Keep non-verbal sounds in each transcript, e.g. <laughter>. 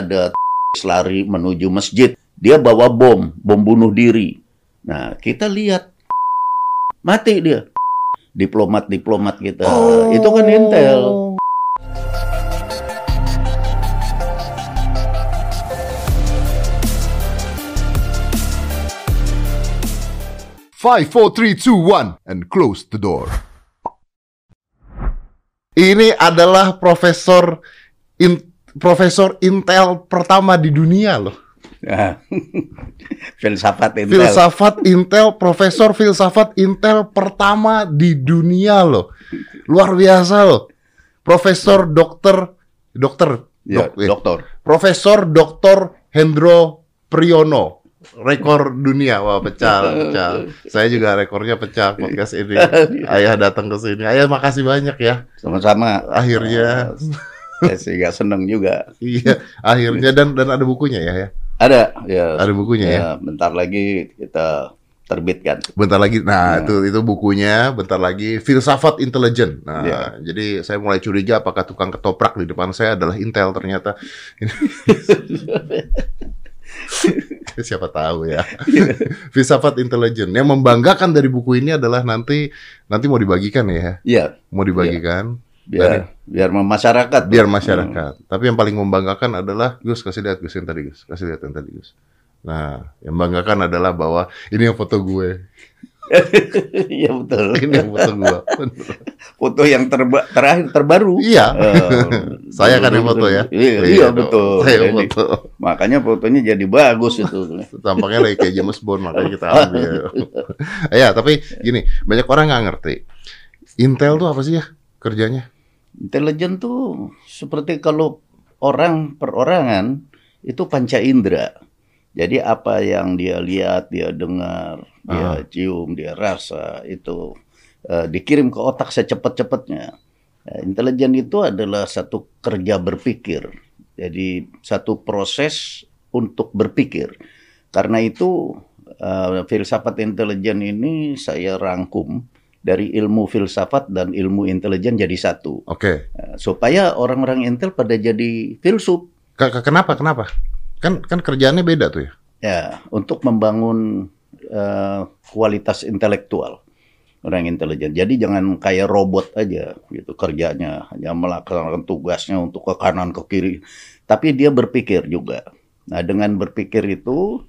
ada <laughs> lari menuju masjid. Dia bawa bom, bom bunuh diri. Nah, kita lihat <laughs> mati dia. <laughs> Diplomat-diplomat kita. Itu kan intel. Five, four, three, two, one, and close the door. Ini adalah profesor in, profesor Intel pertama di dunia loh. Nah, <laughs> filsafat intel. Filsafat Intel, profesor filsafat Intel pertama di dunia loh. Luar biasa loh. Profesor dokter dokter Ya, dok- eh, dokter. Profesor Dr. Hendro Priyono. Rekor dunia. Wah, pecah, pecah. Saya juga rekornya pecah podcast ini. <laughs> Ayah datang ke sini. Ayah makasih banyak ya. Sama-sama. Akhirnya. Saya sih gak seneng juga. Iya, akhirnya dan dan ada bukunya ya ya. Ada, ya. Ada bukunya ya. Ya, bentar lagi kita terbitkan. Bentar lagi. Nah, Ya. itu itu bukunya bentar lagi filsafat intelijen. Nah, Ya. jadi saya mulai curiga apakah tukang ketoprak di depan saya adalah Intel ternyata. <laughs> Siapa tahu ya. <laughs> filsafat intelijen. Yang membanggakan dari buku ini adalah nanti nanti mau dibagikan ya. Iya, Mau dibagikan biar biar masyarakat. biar masyarakat. Tapi yang paling membanggakan adalah Gus kasih lihat Gus yang tadi Gus, kasih lihat yang tadi Gus. Nah, yang membanggakan adalah bahwa ini yang foto gue, <laughs> Iya betul. <laughs> ini yang foto gue. <laughs> Foto yang terba terakhir terbaru. Iya. Eh, Saya kan yang foto ya. Iya, iya, dong. betul. Saya Jadi, foto. Makanya fotonya jadi bagus itu. Tampaknya lagi kayak James Bond makanya kita ambil. ya, tapi gini, banyak orang nggak ngerti. Intel tuh apa sih ya kerjanya? Intelijen tuh seperti kalau orang perorangan itu panca indera. Jadi apa yang dia lihat, dia dengar, dia Ah. cium, dia rasa itu eh, dikirim ke otak secepat-cepatnya. Nah, intelijen itu adalah satu kerja berpikir. Jadi satu proses untuk berpikir. Karena itu eh, filsafat intelijen ini saya rangkum dari ilmu filsafat dan ilmu intelijen jadi satu. Oke. Eh, supaya orang-orang Intel pada jadi filsuf Ke- ke- Kenapa? Kenapa? Kan kan kerjaannya beda tuh ya. ya untuk membangun eh, kualitas intelektual orang intelijen. Jadi jangan kayak robot aja gitu kerjanya hanya melaksanakan tugasnya untuk ke kanan ke kiri, tapi dia berpikir juga. Nah dengan berpikir itu,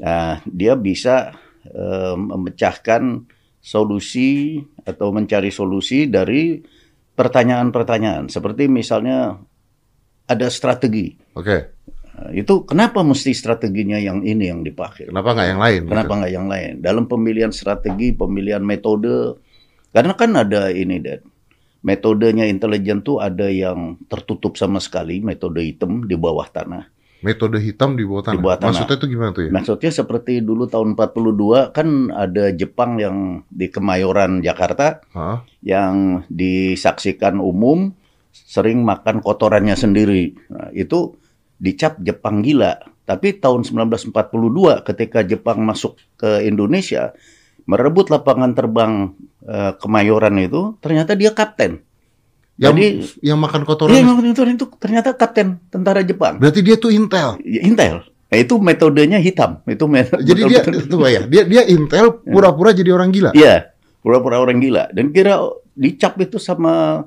nah, dia bisa eh, memecahkan solusi atau mencari solusi dari pertanyaan-pertanyaan seperti misalnya ada strategi. Oke. Nah, itu kenapa mesti strateginya yang ini yang dipakai? Kenapa nggak yang lain? Kenapa gitu? nggak yang lain? Dalam pemilihan strategi, pemilihan metode, karena kan ada ini, Dad. Metodenya intelijen tuh ada yang tertutup sama sekali, metode hitam di bawah tanah. Metode hitam di bawah tanah. Di bawah tanah. Maksudnya itu gimana tuh ya? Maksudnya seperti dulu tahun 42 kan ada Jepang yang di Kemayoran Jakarta yang disaksikan umum sering makan kotorannya sendiri. Nah, itu dicap Jepang gila. Tapi tahun 1942 ketika Jepang masuk ke Indonesia merebut lapangan terbang eh, Kemayoran itu, ternyata dia kapten. Yang Jadi yang makan kotoran. yang itu, itu ternyata kapten tentara Jepang. Berarti dia tuh Intel. Ya, Intel. Nah, itu metodenya hitam. Itu metode <laughs> Jadi dia itu ya, dia dia Intel <laughs> pura-pura jadi orang gila. Iya, pura-pura orang gila. Dan kira dicap itu sama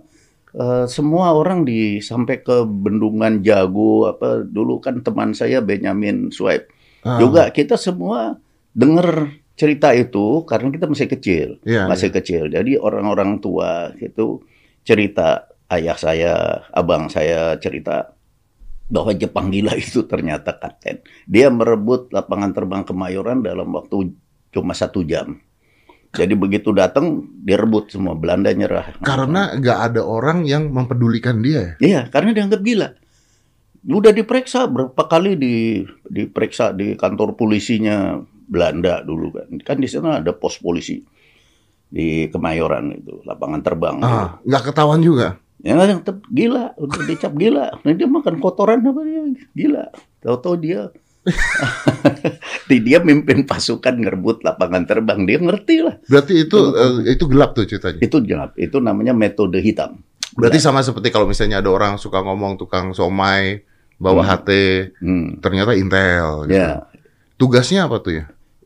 eh, semua orang di sampai ke bendungan jago apa dulu kan teman saya Benyamin Suaib. Ah. Juga kita semua dengar cerita itu karena kita masih kecil, Iya, masih kecil. Jadi orang-orang tua itu cerita ayah saya, abang saya cerita bahwa Jepang gila <laughs> itu ternyata kapten. Dia merebut lapangan terbang Kemayoran dalam waktu cuma satu jam. Jadi begitu datang direbut semua Belanda nyerah. Karena nggak ada orang yang mempedulikan dia. ya? Iya, karena dianggap gila. Udah diperiksa berapa kali di diperiksa di kantor polisinya Belanda dulu kan. Kan di sana ada pos polisi di Kemayoran itu, lapangan terbang. Ah, nggak ketahuan juga. Ya yang tetap gila, udah dicap gila. Nah, dia makan kotoran apa dia gila. Tahu-tahu dia <laughs> Di- dia mimpin pasukan ngerebut lapangan terbang, dia ngerti lah. Berarti itu eh, itu gelap tuh ceritanya. Itu gelap, itu namanya metode hitam. Berarti sama seperti kalau misalnya ada orang suka ngomong tukang somai, bawa Hmm. HT, Hmm. ternyata Intel. Gitu. Ya, Tugasnya apa tuh ya?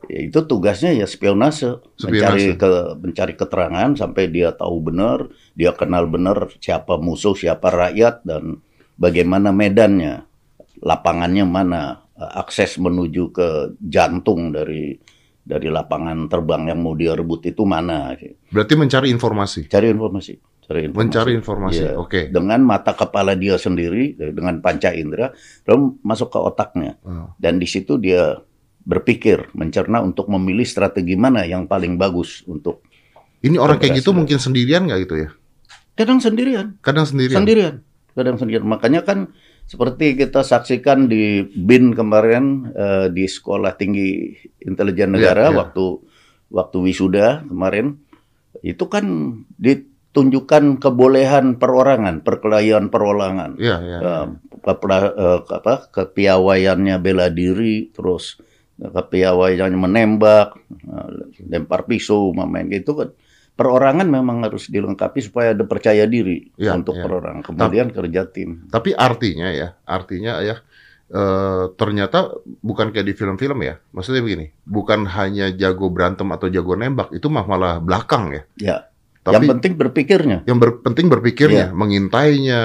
Ya, itu tugasnya ya spionase, Spionase. mencari ke mencari keterangan sampai dia tahu benar, dia kenal benar siapa musuh, siapa rakyat dan bagaimana medannya, lapangannya mana, eh, akses menuju ke jantung dari dari lapangan terbang yang mau dia rebut itu mana. Berarti mencari informasi. Cari informasi, cari informasi. Mencari informasi. Iya. Oke. Dengan mata kepala dia sendiri, dengan panca indera, lalu masuk ke otaknya. Oh. Dan di situ dia berpikir, mencerna untuk memilih strategi mana yang paling bagus untuk Ini orang kayak gitu mungkin sendirian nggak gitu ya? kadang sendirian, Kadang sendirian. sendirian, kadang sendirian. Makanya kan seperti kita saksikan di BIN kemarin eh, di Sekolah Tinggi Intelijen Iya, Negara iya. waktu waktu wisuda kemarin itu kan ditunjukkan kebolehan perorangan, perkelahian perorangan. Iya. eh, kepela- eh, apa kepiawaiannya bela diri terus kepiawaiannya menembak lempar pisau main gitu kan perorangan memang harus dilengkapi supaya ada percaya diri Iya, untuk iya. perorangan kemudian kerja tim Tapi artinya ya, artinya ya eh, ternyata bukan kayak di film-film ya. Maksudnya begini, bukan hanya jago berantem atau jago nembak, itu mah malah belakang ya. ya Tapi yang penting berpikirnya yang ber- penting berpikirnya, Iya. mengintainya,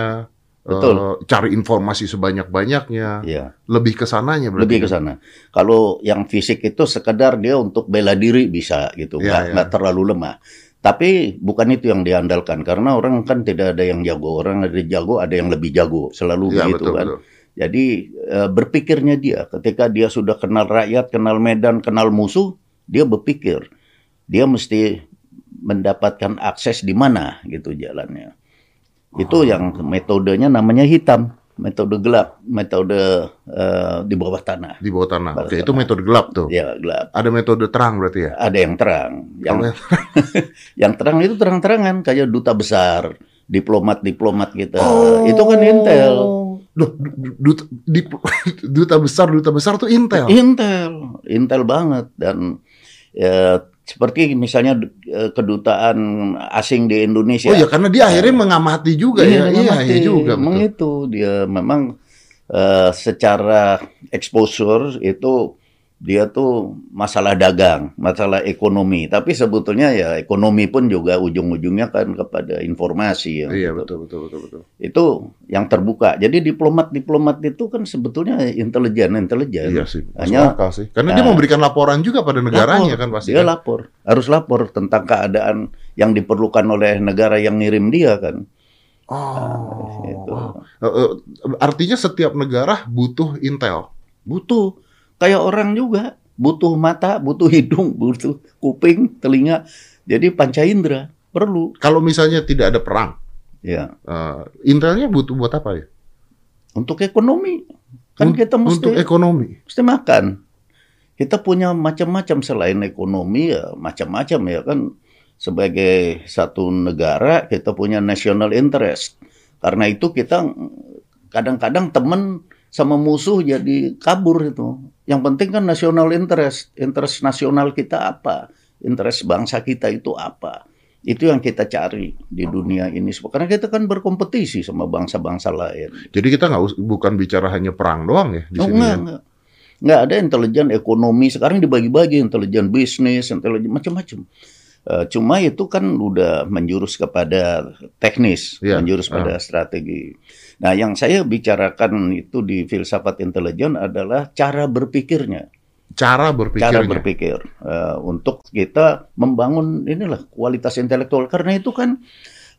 Betul. cari informasi sebanyak-banyaknya, ya lebih ke sananya berarti. lebih ke sana kalau yang fisik itu sekedar dia untuk bela diri bisa gitu Iya, nggak iya. nggak terlalu lemah tapi bukan itu yang diandalkan karena orang kan tidak ada yang jago orang ada yang jago ada yang lebih jago selalu Iya, begitu betul, kan betul. Jadi eh, berpikirnya dia ketika dia sudah kenal rakyat, kenal medan, kenal musuh, dia berpikir dia mesti mendapatkan akses di mana gitu jalannya. Itu yang metodenya namanya hitam, metode gelap, metode eh, di bawah tanah. Di bawah tanah. Oke, tanah. itu metode gelap tuh. Ya gelap. Ada metode terang berarti ya. Ada yang terang, yang Kalau yang <laughs> terang itu terang-terangan kayak duta besar, diplomat-diplomat kita. Oh. Itu kan intel. Duh, du- duta, di- <laughs> duta besar, duta besar tuh Intel. Intel, Intel banget dan ya, seperti misalnya eh, kedutaan asing di Indonesia. Oh ya, karena dia akhirnya mengamati juga ya. Iya, mengamati. iya juga. Memang Betul. itu dia memang eh, secara exposure itu dia tuh masalah dagang, masalah ekonomi. Tapi sebetulnya ya ekonomi pun juga ujung-ujungnya kan kepada informasi. ya. Iya, betul, betul, betul, betul. Itu yang terbuka. Jadi diplomat-diplomat itu kan sebetulnya intelijen, intelijen. Iya sih, Hanya- akal sih. Karena dia Nah. memberikan laporan juga pada negaranya Lapor. kan pasti. Dia kan? lapor, harus lapor tentang keadaan yang diperlukan oleh negara yang ngirim dia kan. Oh, Itu. wow. Eh, eh, artinya setiap negara butuh intel. Butuh kayak orang juga, butuh mata, butuh hidung, butuh kuping, telinga. Jadi panca indera perlu. Kalau misalnya tidak ada perang, Ya, eh, intelnya butuh buat apa ya? untuk ekonomi kan Un- kita mesti Untuk ekonomi. mesti makan. Kita punya macam-macam selain ekonomi ya macam-macam ya kan sebagai satu negara kita punya national interest. Karena itu kita kadang-kadang temen sama musuh jadi kabur itu. Yang penting kan national interest. Interest nasional kita apa? Interest bangsa kita itu apa? Itu yang kita cari di dunia ini. Karena kita kan berkompetisi sama bangsa-bangsa lain. Jadi kita nggak bukan bicara hanya perang doang ya di Oh, sini. enggak, ya? enggak. Enggak ada intelijen ekonomi. Sekarang dibagi-bagi intelijen bisnis, intelijen macam-macam. Eh, cuma itu kan udah menjurus kepada teknis, Iya, menjurus pada strategi. Nah, yang saya bicarakan itu di filsafat intelijen adalah cara berpikirnya, Cara berpikirnya. cara berpikir Eh, untuk kita membangun inilah kualitas intelektual. Karena itu kan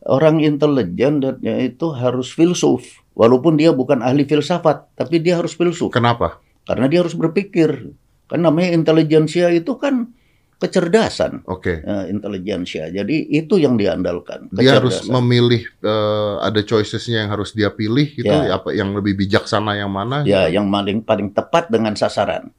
orang intelijen itu harus filsuf, walaupun dia bukan ahli filsafat, tapi dia harus filsuf. Kenapa? Karena dia harus berpikir. Kan namanya intelijensia itu kan kecerdasan. Oke. eh, intelijensia. Jadi itu yang diandalkan. Dia harus kecerdasan. memilih eh, ada choicesnya yang harus dia pilih gitu Ya. apa yang lebih bijaksana yang mana Ya, yang paling paling tepat dengan sasaran.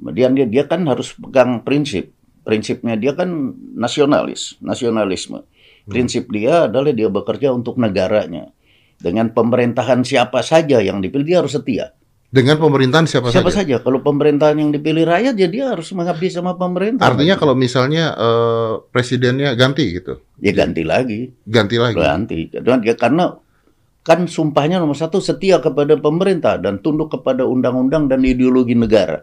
Kemudian dia dia kan harus pegang prinsip. Prinsipnya dia kan nasionalis, nasionalisme. Hmm. Prinsip dia adalah dia bekerja untuk negaranya. Dengan pemerintahan siapa saja yang dipilih dia harus setia. Dengan pemerintahan siapa, Siapa saja. saja. Kalau pemerintahan yang dipilih rakyat ya dia harus mengabdi sama pemerintah. Artinya kalau misalnya eh, presidennya ganti gitu, ya ganti lagi. ganti lagi. ganti dia karena kan sumpahnya nomor satu setia kepada pemerintah dan tunduk kepada undang-undang dan ideologi negara.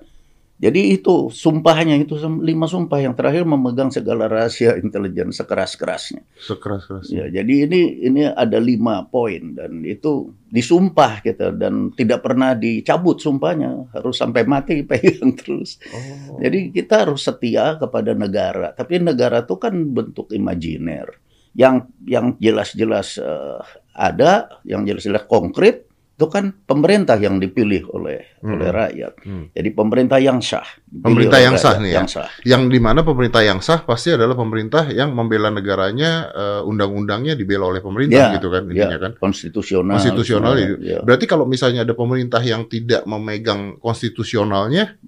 Jadi itu sumpahnya itu lima sumpah yang terakhir memegang segala rahasia intelijen sekeras-kerasnya. Sekeras-kerasnya. Ya, jadi ini ini ada lima poin dan itu disumpah gitu dan tidak pernah dicabut sumpahnya harus sampai mati <laughs> pegang terus. Oh. Jadi kita harus setia kepada negara. Tapi negara itu kan bentuk imajiner yang yang jelas-jelas uh, ada, yang jelas-jelas konkret itu kan pemerintah yang dipilih oleh hmm. oleh rakyat. Hmm. Jadi pemerintah yang sah. Pemerintah yang sah nih ya. Yang sah. Yang di mana pemerintah yang sah pasti adalah pemerintah yang membela negaranya, uh, undang-undangnya dibela oleh pemerintah ya, gitu kan intinya ya, kan. Konstitusional. Konstitusional ya, ya. Berarti kalau misalnya ada pemerintah yang tidak memegang konstitusionalnya,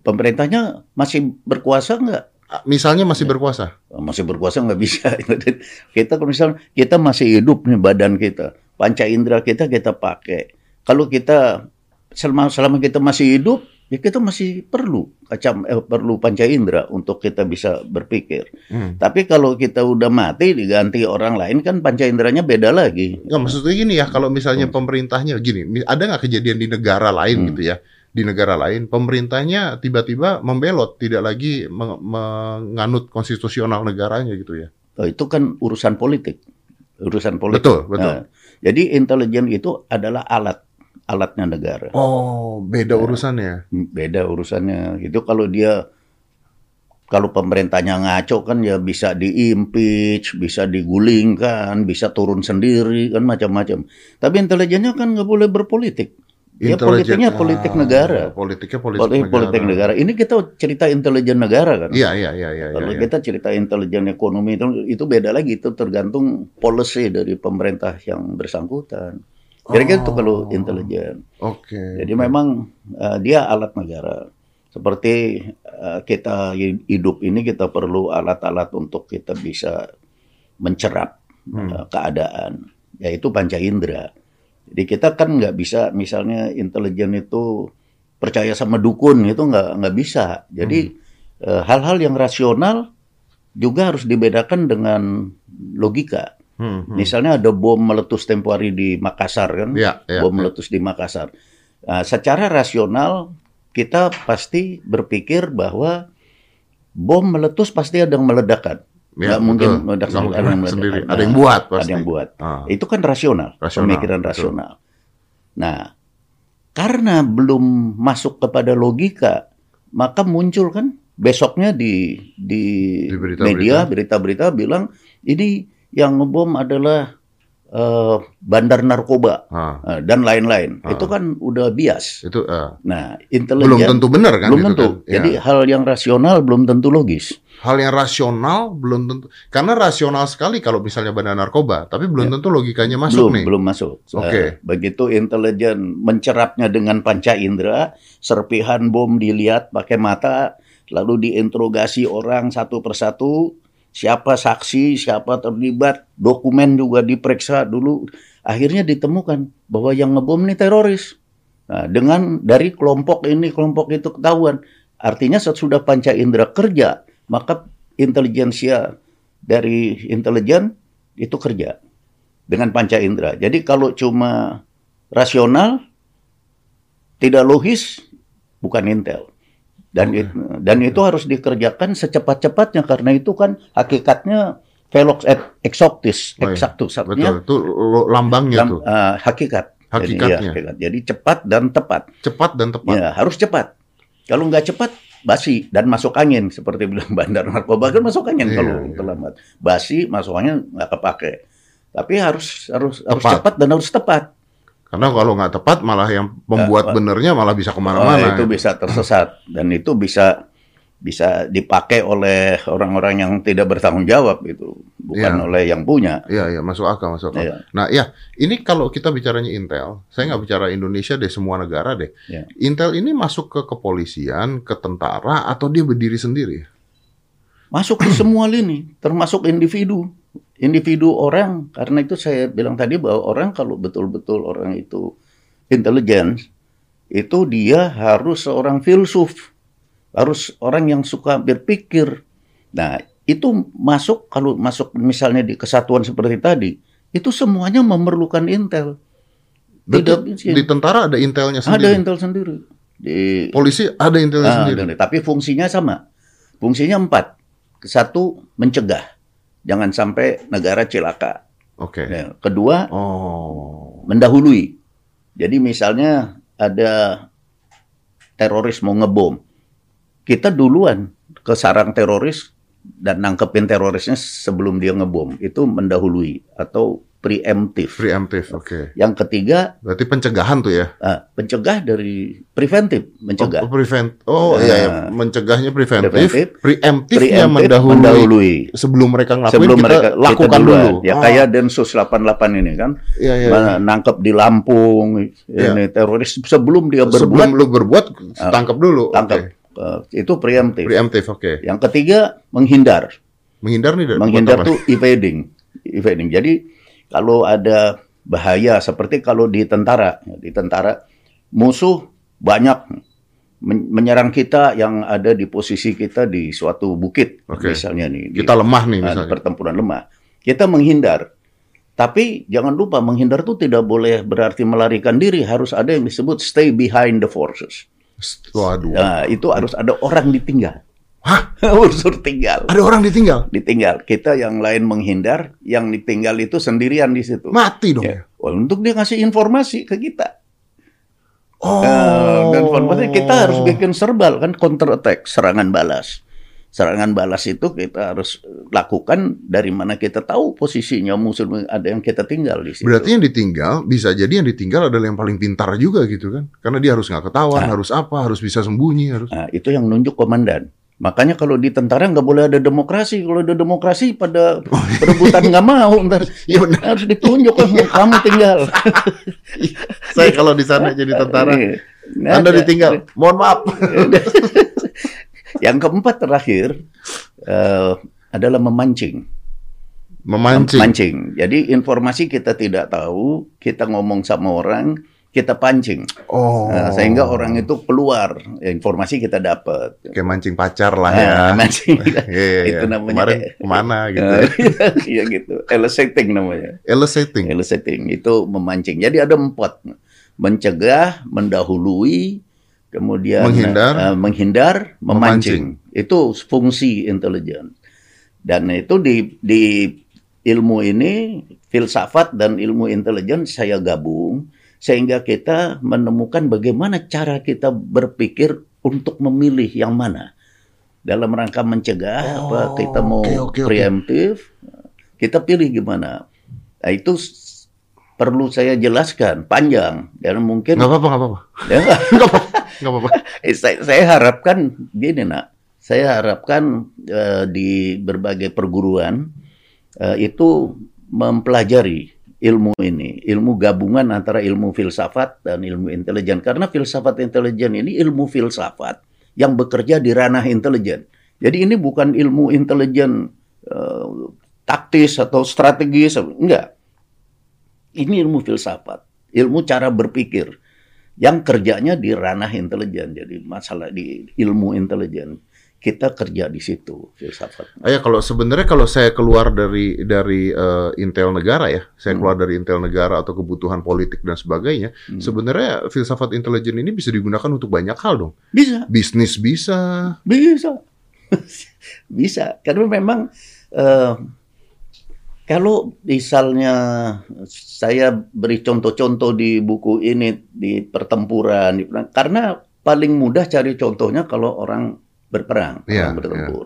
pemerintahnya masih berkuasa nggak? Misalnya masih ya. berkuasa? Masih berkuasa nggak bisa. <laughs> kita kalau misalnya kita masih hidup nih badan kita panca indera kita kita pakai. Kalau kita selama selama kita masih hidup, ya kita masih perlu kacam eh, perlu panca indera untuk kita bisa berpikir. Hmm. Tapi kalau kita udah mati diganti orang lain kan panca inderanya beda lagi. Nggak maksudnya gini ya, kalau misalnya hmm. pemerintahnya gini, ada nggak kejadian di negara lain hmm. gitu ya? Di negara lain, pemerintahnya tiba-tiba membelot, tidak lagi menganut konstitusional negaranya gitu ya? Oh, itu kan urusan politik, urusan politik. Betul, betul. Nah, jadi intelijen itu adalah alat alatnya negara. Oh, beda ya, urusannya. Beda urusannya. Itu kalau dia kalau pemerintahnya ngaco kan ya bisa diimpeach, bisa digulingkan, bisa turun sendiri kan macam-macam. Tapi intelijennya kan nggak boleh berpolitik. Ya politiknya politik ah, negara. Politiknya politik, politik negara. Politik negara. Ini kita cerita intelijen negara kan. Iya iya iya. iya Kalau ya, kita cerita intelijen ekonomi itu itu beda lagi itu tergantung policy dari pemerintah yang bersangkutan. Kira-kira oh. itu kalau intelijen. Oke. Okay. Jadi memang uh, dia alat negara. Seperti uh, kita hidup ini kita perlu alat-alat untuk kita bisa mencerap hmm. uh, keadaan, yaitu panca indera. Jadi kita kan nggak bisa misalnya intelijen itu percaya sama dukun itu nggak nggak bisa. Jadi hmm. hal-hal yang rasional juga harus dibedakan dengan logika. Hmm, hmm. Misalnya ada bom meletus tempo hari di Makassar kan, ya, ya, bom ya. meletus di Makassar. Nah, secara rasional kita pasti berpikir bahwa bom meletus pasti ada yang meledakkan. Ya, nggak mungkin meledak sendiri, ada yang sendiri. Ada yang buat pasti. Ada yang buat. Ah. Itu kan rasional, rasional pemikiran betul. rasional. Nah, karena belum masuk kepada logika, maka muncul kan besoknya di di, di berita, media berita-berita bilang ini yang ngebom adalah uh, bandar narkoba uh, dan lain-lain. Uh. Itu kan udah bias. Itu. Uh. Nah, intelijen belum tentu benar kan? Belum tentu. Kan? Jadi ya. hal yang rasional belum tentu logis hal yang rasional belum tentu karena rasional sekali kalau misalnya bandar narkoba tapi belum ya. tentu logikanya masuk belum, nih belum masuk oke okay. uh, begitu intelijen mencerapnya dengan panca indera serpihan bom dilihat pakai mata lalu diinterogasi orang satu persatu siapa saksi siapa terlibat dokumen juga diperiksa dulu akhirnya ditemukan bahwa yang ngebom ini teroris nah, dengan dari kelompok ini kelompok itu ketahuan artinya sesudah panca indera kerja maka intelijensia dari intelijen itu kerja dengan panca indera. Jadi kalau cuma rasional, tidak logis, bukan intel. Dan itu, dan itu harus dikerjakan secepat-cepatnya karena itu kan hakikatnya velox et exoctis, oh, iya. exactus. Betul, itu lambangnya lam, tuh. Uh, hakikat. Hakikatnya. Jadi, ya, hakikat. Jadi cepat dan tepat. Cepat dan tepat. Ya, harus cepat. Kalau nggak cepat, basi dan masuk angin seperti bilang <laughs> bandar narkoba kan masuk angin yeah, kalau yeah. terlambat basi masuk angin nggak kepake tapi harus harus tepat. harus cepat dan harus tepat karena kalau nggak tepat malah yang membuat benernya malah bisa ke mana-mana oh, itu bisa tersesat dan itu bisa bisa dipakai oleh orang-orang yang tidak bertanggung jawab itu bukan ya. oleh yang punya. Iya, iya, masuk akal, masuk akal. Ya. Nah, ya, ini kalau kita bicaranya Intel, saya nggak bicara Indonesia deh, semua negara deh. Ya. Intel ini masuk ke kepolisian, ke tentara, atau dia berdiri sendiri? Masuk ke semua lini, termasuk individu. Individu orang, karena itu saya bilang tadi bahwa orang kalau betul-betul orang itu intelijen, itu dia harus seorang filsuf harus orang yang suka berpikir. Nah, itu masuk kalau masuk misalnya di kesatuan seperti tadi, itu semuanya memerlukan intel. Berarti Tidak di tentara ada intelnya Ada sendiri. intel sendiri. Di Polisi ada intelnya Ah, sendiri. ada. tapi fungsinya sama. Fungsinya empat. Satu, mencegah. Jangan sampai negara celaka. Oke. Ya. Kedua, Oh. mendahului. Jadi misalnya ada teroris mau ngebom. Kita duluan ke sarang teroris dan nangkepin terorisnya sebelum dia ngebom. Itu mendahului atau preemptif. Preemptive. Oke. Yang ketiga, Berarti pencegahan tuh ya. ah, pencegah dari preventif, mencegah. Oh, prevent. Oh Ah. iya, iya. mencegahnya preventif. Preventif. Preemptifnya Preemptif, mendahului. mendahului. Sebelum mereka ngelakuin Sebelum kita mereka lakukan kita duluan. dulu. Ya Ah, kayak Densus 88 ini kan. iya, iya. Mana- nangkep di Lampung ini teroris sebelum dia berbuat Sebelum lu berbuat Ah. tangkap dulu. tangkap. Oke. Eh, itu preemptif. Preemptif, oke. Yang ketiga menghindar. Menghindar nih dari menghindar tuh evading. Evading. Jadi kalau ada bahaya seperti kalau di tentara, di tentara musuh banyak men- menyerang kita yang ada di posisi kita di suatu bukit Oke. misalnya nih di kita lemah nih ah, misalnya. pertempuran lemah. Kita menghindar. Tapi jangan lupa menghindar itu tidak boleh berarti melarikan diri, harus ada yang disebut stay behind the forces. Waduh. Nah, itu harus ada orang ditinggal. Hah? <laughs> Unsur tinggal. Ada orang ditinggal? Ditinggal. Kita yang lain menghindar, yang ditinggal itu sendirian di situ. Mati dong. Ya. Wah, untuk dia ngasih informasi ke kita. Oh. Eh, dan informasi kita harus bikin serbal kan counter attack, serangan balas. Serangan balas itu kita harus lakukan dari mana kita tahu posisinya musuh ada yang kita tinggal di situ. Berarti yang ditinggal bisa jadi yang ditinggal adalah yang paling pintar juga gitu kan? Karena dia harus nggak ketahuan, Nah. harus apa, harus bisa sembunyi, harus. Nah, itu yang nunjuk komandan. Makanya kalau di tentara nggak boleh ada demokrasi. Kalau ada demokrasi pada perebutan nggak mau, ntar <laughs> Iya benar. harus ditunjuk kamu tinggal. <laughs> Saya kalau di sana jadi tentara, Iya. Nggak Anda ditinggal. Mohon maaf. <laughs> Yang keempat terakhir eh, adalah memancing. Memancing. Mancing. Jadi informasi kita tidak tahu, kita ngomong sama orang, kita pancing. Oh. Nah, sehingga orang itu keluar, ya, informasi kita dapat. kayak mancing pacar lah ya. Nah, mancing. <laughs> Iya, iya. Itu namanya Kemarin ke mana gitu. Eh, <laughs> Iya gitu. Eliciting namanya. Eliciting. Eliciting itu memancing. Jadi ada empat. Mencegah, mendahului, kemudian Menghindar. eh, menghindar, memancing. Itu fungsi intelijen. Dan itu di di ilmu ini filsafat dan ilmu intelijen saya gabung sehingga kita menemukan bagaimana cara kita berpikir untuk memilih yang mana. Dalam rangka mencegah apa Oh, kita mau oke, oke. preemptif, kita pilih gimana. Nah, itu perlu saya jelaskan panjang dan mungkin Nggak apa-apa, nggak apa-apa. ya, <laughs> Nggak apa-apa. <laughs> Eh, saya, saya harapkan gini nak, saya harapkan eh, di berbagai perguruan eh, itu mempelajari ilmu ini, ilmu gabungan antara ilmu filsafat dan ilmu intelijen. Karena filsafat intelijen ini ilmu filsafat yang bekerja di ranah intelijen. Jadi ini bukan ilmu intelijen eh, taktis atau strategis, enggak. Ini ilmu filsafat, ilmu cara berpikir yang kerjanya di ranah intelijen. Jadi masalah di ilmu intelijen kita kerja di situ filsafat. Ah, ya kalau sebenarnya kalau saya keluar dari dari eh, intel negara ya, saya Hmm. keluar dari intel negara atau kebutuhan politik dan sebagainya, Hmm. sebenarnya filsafat intelijen ini bisa digunakan untuk banyak hal dong. Bisa, Bisnis bisa. bisa, <laughs> bisa. Karena memang eh, kalau misalnya saya beri contoh-contoh di buku ini di pertempuran, di, karena paling mudah cari contohnya kalau orang berperang, Iya, orang bertempur,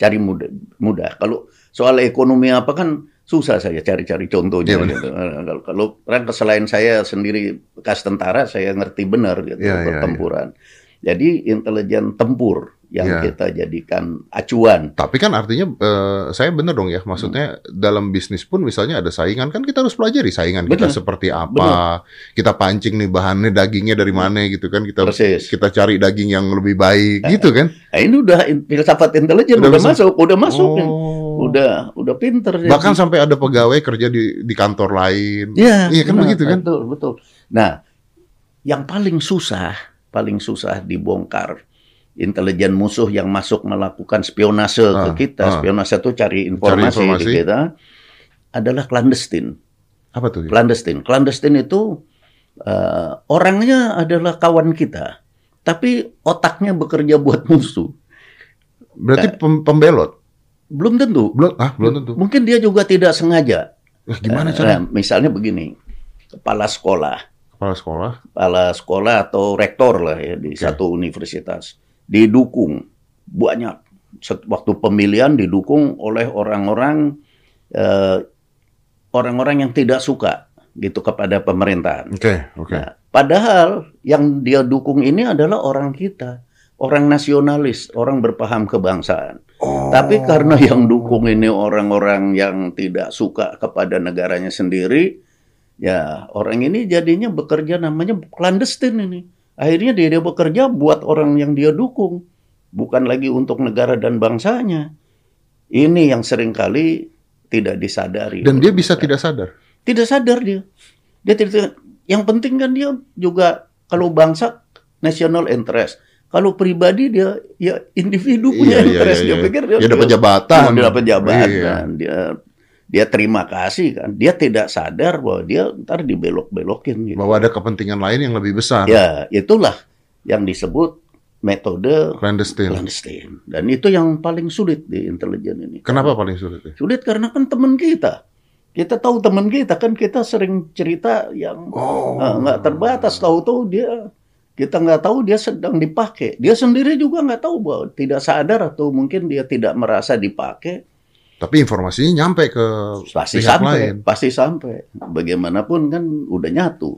cari mudah, mudah. Kalau soal ekonomi apa kan susah saya cari-cari contohnya. Iya, benar. gitu. Kalau kalau orang selain saya sendiri bekas tentara, saya ngerti benar gitu Iya, iya, pertempuran. Jadi intelijen tempur yang Iya. kita jadikan acuan. Tapi kan artinya eh, saya benar dong ya, maksudnya dalam bisnis pun misalnya ada saingan kan kita harus pelajari saingan kita Benar. seperti apa. Kita pancing nih bahannya dagingnya dari mana gitu kan kita Persis. kita cari daging yang lebih baik gitu kan. Nah, ini udah filsafat intelijen Udah udah, masuk, udah masuk. Oh. udah udah pinter. Bahkan jadi. sampai ada pegawai kerja di di kantor lain. Iya, Iya kan benar, begitu kan? Betul, betul. Nah, yang paling susah, paling susah dibongkar intelijen musuh yang masuk melakukan spionase Ah, ke kita. ah. Spionase itu cari informasi, informasi. di kita adalah clandestine. Apa tuh? Clandestine. Clandestine itu uh, orangnya adalah kawan kita, tapi otaknya bekerja buat musuh. Berarti pem pembelot? Belum tentu. Belum, ah, belum tentu. Mungkin dia juga tidak sengaja. Eh, gimana Eh, cara? misalnya begini, kepala sekolah, Kepala sekolah. kepala sekolah atau rektor lah ya di Oke. satu universitas didukung banyak waktu pemilihan didukung oleh orang-orang eh, orang-orang yang tidak suka gitu kepada pemerintahan. Oke, oke. Nah, padahal yang dia dukung ini adalah orang kita, orang nasionalis, orang berpaham kebangsaan. Oh. Tapi karena yang dukung ini orang-orang yang tidak suka kepada negaranya sendiri, ya orang ini jadinya bekerja namanya clandestine ini. Akhirnya dia, dia bekerja buat orang yang dia dukung, bukan lagi untuk negara dan bangsanya. Ini yang sering kali tidak disadari. Dan dia bisa tidak sadar. tidak sadar dia. Dia tidak. Yang penting kan dia juga kalau bangsa national interest. Kalau pribadi dia ya individu punya Iya, iya, interest. iya, dia iya. pikir dia, Dia dapat jabatan. dia dapat jabatan. Iya. Dia dia terima kasih kan. Dia tidak sadar bahwa dia ntar dibelok-belokin gitu. Bahwa ada kepentingan lain yang lebih besar. Ya, itulah yang disebut metode Clandestine. clandestine. Dan itu yang paling sulit di intelijen ini. Kenapa paling sulit? ya? Sulit karena kan teman kita. Kita tahu teman kita kan kita sering cerita yang Oh. eh, nggak terbatas. Tahu-tahu dia kita nggak tahu dia sedang dipakai. Dia sendiri juga nggak tahu bahwa tidak sadar atau mungkin dia tidak merasa dipakai. Tapi informasinya nyampe ke Pasti pihak sampai, lain. pasti sampai. Bagaimanapun kan udah nyatu.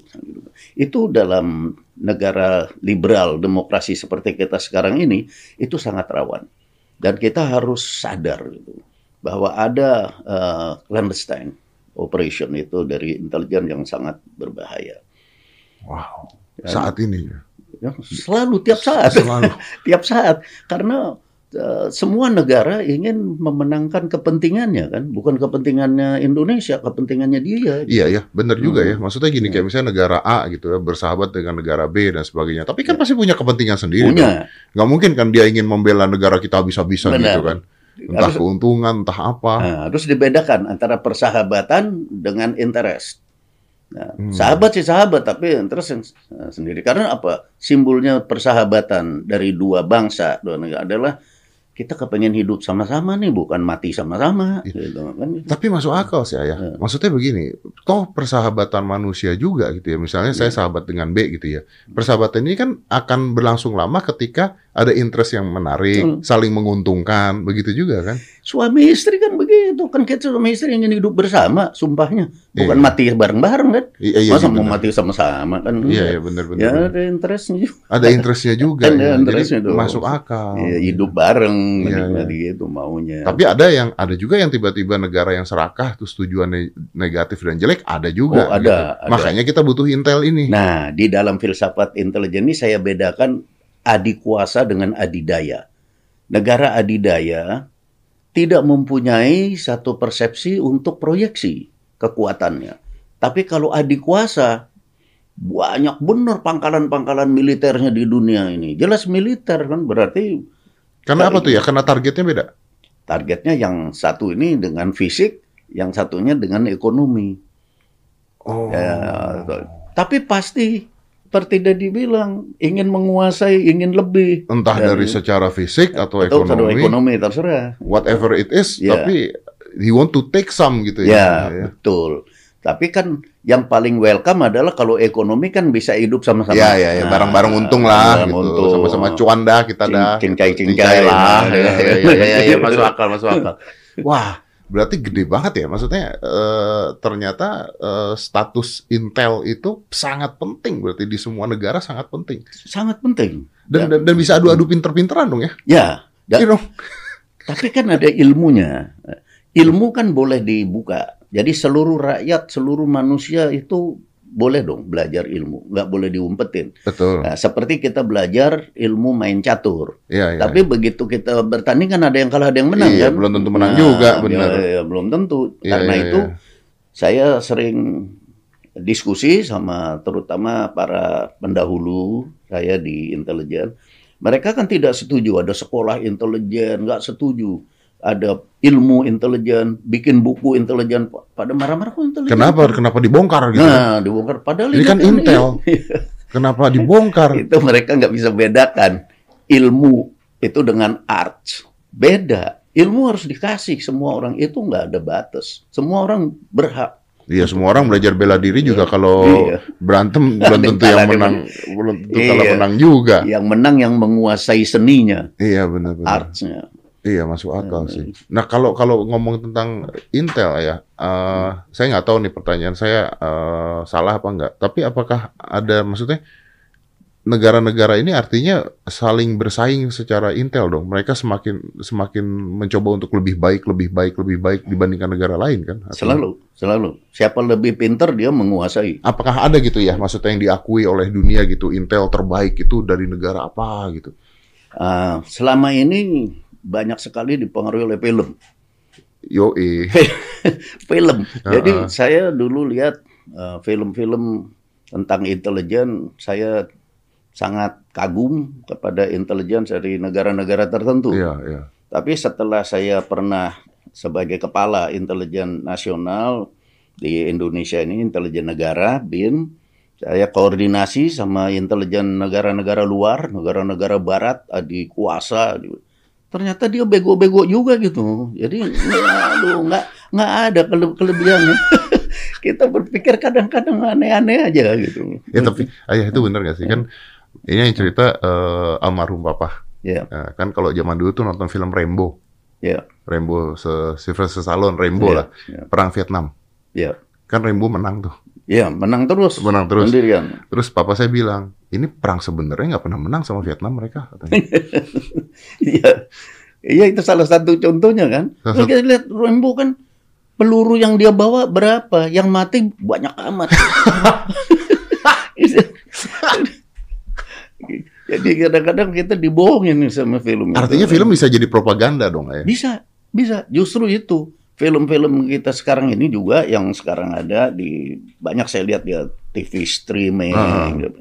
Itu dalam negara liberal demokrasi seperti kita sekarang ini itu sangat rawan. Dan kita harus sadar gitu, bahwa ada eh, clandestine operation itu dari intelijen yang sangat berbahaya. Wow. Dan, Saat ini. ya, selalu tiap saat, Selalu. <laughs> tiap saat karena semua negara ingin memenangkan kepentingannya kan, bukan kepentingannya Indonesia, kepentingannya dia. Iya ya, benar juga Hmm. ya. Maksudnya gini, kayak misalnya negara A gitu ya, bersahabat dengan negara B dan sebagainya. Tapi kan pasti punya kepentingan sendiri. dong. Punya. Nggak mungkin kan dia ingin membela negara kita habis-habisan gitu kan. Entah Harus- keuntungan, entah apa. Nah, harus dibedakan antara persahabatan dengan interest. Nah, Hmm. Sahabat sih sahabat, tapi interest yang eh, sendiri. Karena apa? Simbolnya persahabatan dari dua bangsa, dua negara adalah kita kepengen hidup sama-sama nih, bukan mati sama-sama. Iya. Gitu, kan? Tapi masuk akal sih ya. Ya. Maksudnya begini, toh persahabatan manusia juga gitu ya. Misalnya saya Ya. sahabat dengan B gitu ya. Persahabatan ini kan akan berlangsung lama ketika ada interest yang menarik, Betul. saling menguntungkan, begitu juga kan? Suami istri kan begitu, kan kita suami istri ingin hidup bersama, sumpahnya. Bukan Iya. mati bareng-bareng kan? I- iya, Masa iya, mau benar. mati sama-sama kan? Iya, iya benar-benar. Ya ada interestnya juga. Ada interestnya <laughs> juga. Ada ya. interestnya Jadi masuk akal. Iya, hidup bareng, Iya, menikmati gitu maunya. Tapi ada yang ada juga yang tiba-tiba negara yang serakah terus tujuan ne- negatif dan jelek ada juga. Oh, ada, gitu. ada. Makanya kita butuh intel ini. Nah, di dalam filsafat intelijen ini saya bedakan adikuasa dengan adidaya. Negara adidaya tidak mempunyai satu persepsi untuk proyeksi kekuatannya. Tapi kalau adikuasa banyak benar pangkalan-pangkalan militernya di dunia ini. Jelas militer kan berarti Karena apa tuh ya? Karena targetnya beda. targetnya yang satu ini dengan fisik, yang satunya dengan ekonomi. Oh. Ya, tapi pasti seperti tadi bilang ingin menguasai, ingin lebih. Entah Dan- dari secara fisik atau Atau ekonomi, ekonomi terserah. whatever it is, Ya. tapi he want to take some gitu Ya, ya. betul. Tapi kan yang paling welcome adalah kalau ekonomi kan bisa hidup sama-sama. Ya, ya, ya, Nah, bareng-bareng untung lah gitu. untung. Sama-sama cuan dah kita dah. Cincai-cincai lah. lah. <laughs> Ya, ya, ya, ya, ya, masuk akal, masuk akal. <laughs> Wah, berarti gede banget ya. Maksudnya eh, ternyata eh, status intel itu sangat penting. Berarti di semua negara sangat penting. Sangat penting. Dan Ya. dan, dan bisa adu-adu pinter-pinteran dong ya. Ya, dan- Iya dong. <laughs> Tapi kan ada ilmunya. Ilmu kan boleh dibuka. Jadi seluruh rakyat, seluruh manusia itu boleh dong belajar ilmu, nggak boleh diumpetin. Betul. Nah, seperti kita belajar ilmu main catur. Iya, iya. Tapi begitu kita bertanding kan ada yang kalah, ada yang menang Iya, kan? belum tentu menang juga, benar. Ya, ya, belum tentu. Iya, Karena iya, itu iya. saya sering diskusi sama terutama para pendahulu saya di intelijen. Mereka kan tidak setuju ada sekolah intelijen, nggak setuju. Ada ilmu intelijen, bikin buku intelijen, pada marah-marah kok intelijen. Kenapa? Kenapa dibongkar gitu? Nah, dibongkar. Padahal Ini kan Intel. <laughs> Kenapa dibongkar? itu mereka nggak bisa bedakan ilmu itu dengan art. Beda. Ilmu harus dikasih semua orang itu nggak ada batas. Semua orang berhak. Iya semua orang belajar bela diri juga kalau Iya. berantem <laughs> belum tentu yang menang belum tentu kalau Iya. menang juga. Yang menang yang menguasai seninya, Iya benar-benar. artsnya. Iya masuk akal sih. Nah kalau kalau ngomong tentang Intel ya, eh, saya nggak tahu nih pertanyaan saya eh, salah apa enggak. Tapi apakah ada maksudnya negara-negara ini artinya saling bersaing secara Intel dong? Mereka semakin semakin mencoba untuk lebih baik, lebih baik, lebih baik dibandingkan negara lain kan? Artinya- Selalu, selalu. Siapa lebih pinter dia menguasai. Apakah ada gitu ya maksudnya yang diakui oleh dunia gitu Intel terbaik itu dari negara apa gitu? Ah, selama ini banyak sekali dipengaruhi oleh film. Yo eh. <laughs> film. Jadi Uh-uh. saya dulu lihat uh, film-film tentang intelijen, saya sangat kagum kepada intelijen dari negara-negara tertentu. Iya iya. Tapi setelah saya pernah sebagai kepala intelijen nasional di Indonesia ini, intelijen negara, BIN, saya koordinasi sama intelijen negara-negara luar, negara-negara barat, adik kuasa. Ternyata dia bego-bego juga gitu. Jadi, aduh, nggak nggak ada kele- kelebihannya. <laughs> Kita berpikir kadang-kadang aneh-aneh aja gitu. Ya tapi ayah itu benar nggak sih kan? Ini yang cerita eh, almarhum papa. Ya, Nah, kan kalau zaman dulu tuh nonton film Rambo, ya, Rambo se Sylvester Stallone, Rambo ya, lah, ya, perang Vietnam. ya. Kan Rambo menang tuh, Ya, menang terus. menang terus. Sendirian. Terus papa saya bilang, ini perang sebenarnya nggak pernah menang sama Vietnam mereka. Katanya. <laughs> <laughs> Iya, iya itu salah satu contohnya kan. Kalau <laughs> kita lihat Rambo kan peluru yang dia bawa berapa, yang mati banyak amat. <laughs> Jadi kadang-kadang kita dibohongin sama film. itu. Artinya film bisa jadi propaganda dong ayah. bisa, bisa. Justru itu film-film kita sekarang ini juga yang sekarang ada di banyak saya lihat ya TV streaming gitu.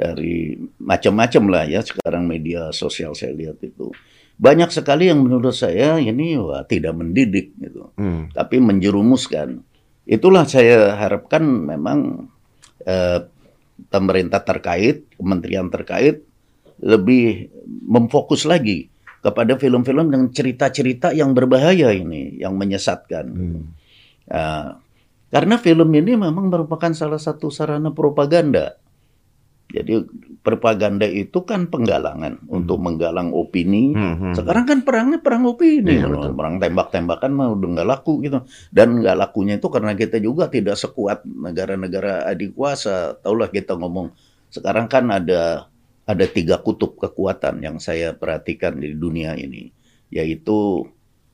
Dari macam-macam lah ya sekarang media sosial saya lihat itu banyak sekali yang menurut saya ini wah, tidak mendidik gitu Hmm. tapi menjerumuskan itulah saya harapkan memang eh, pemerintah terkait kementerian terkait lebih memfokus lagi kepada film-film dengan cerita-cerita yang berbahaya ini yang menyesatkan Hmm. Nah, karena film ini memang merupakan salah satu sarana propaganda. Jadi propaganda itu kan penggalangan untuk menggalang opini. Hmm, hmm. Sekarang kan perangnya perang opini, Iya, betul. perang tembak-tembakan mah udah nggak laku gitu. Dan nggak lakunya itu karena kita juga tidak sekuat negara-negara adik kuasa. Taulah kita ngomong sekarang kan ada ada tiga kutub kekuatan yang saya perhatikan di dunia ini, yaitu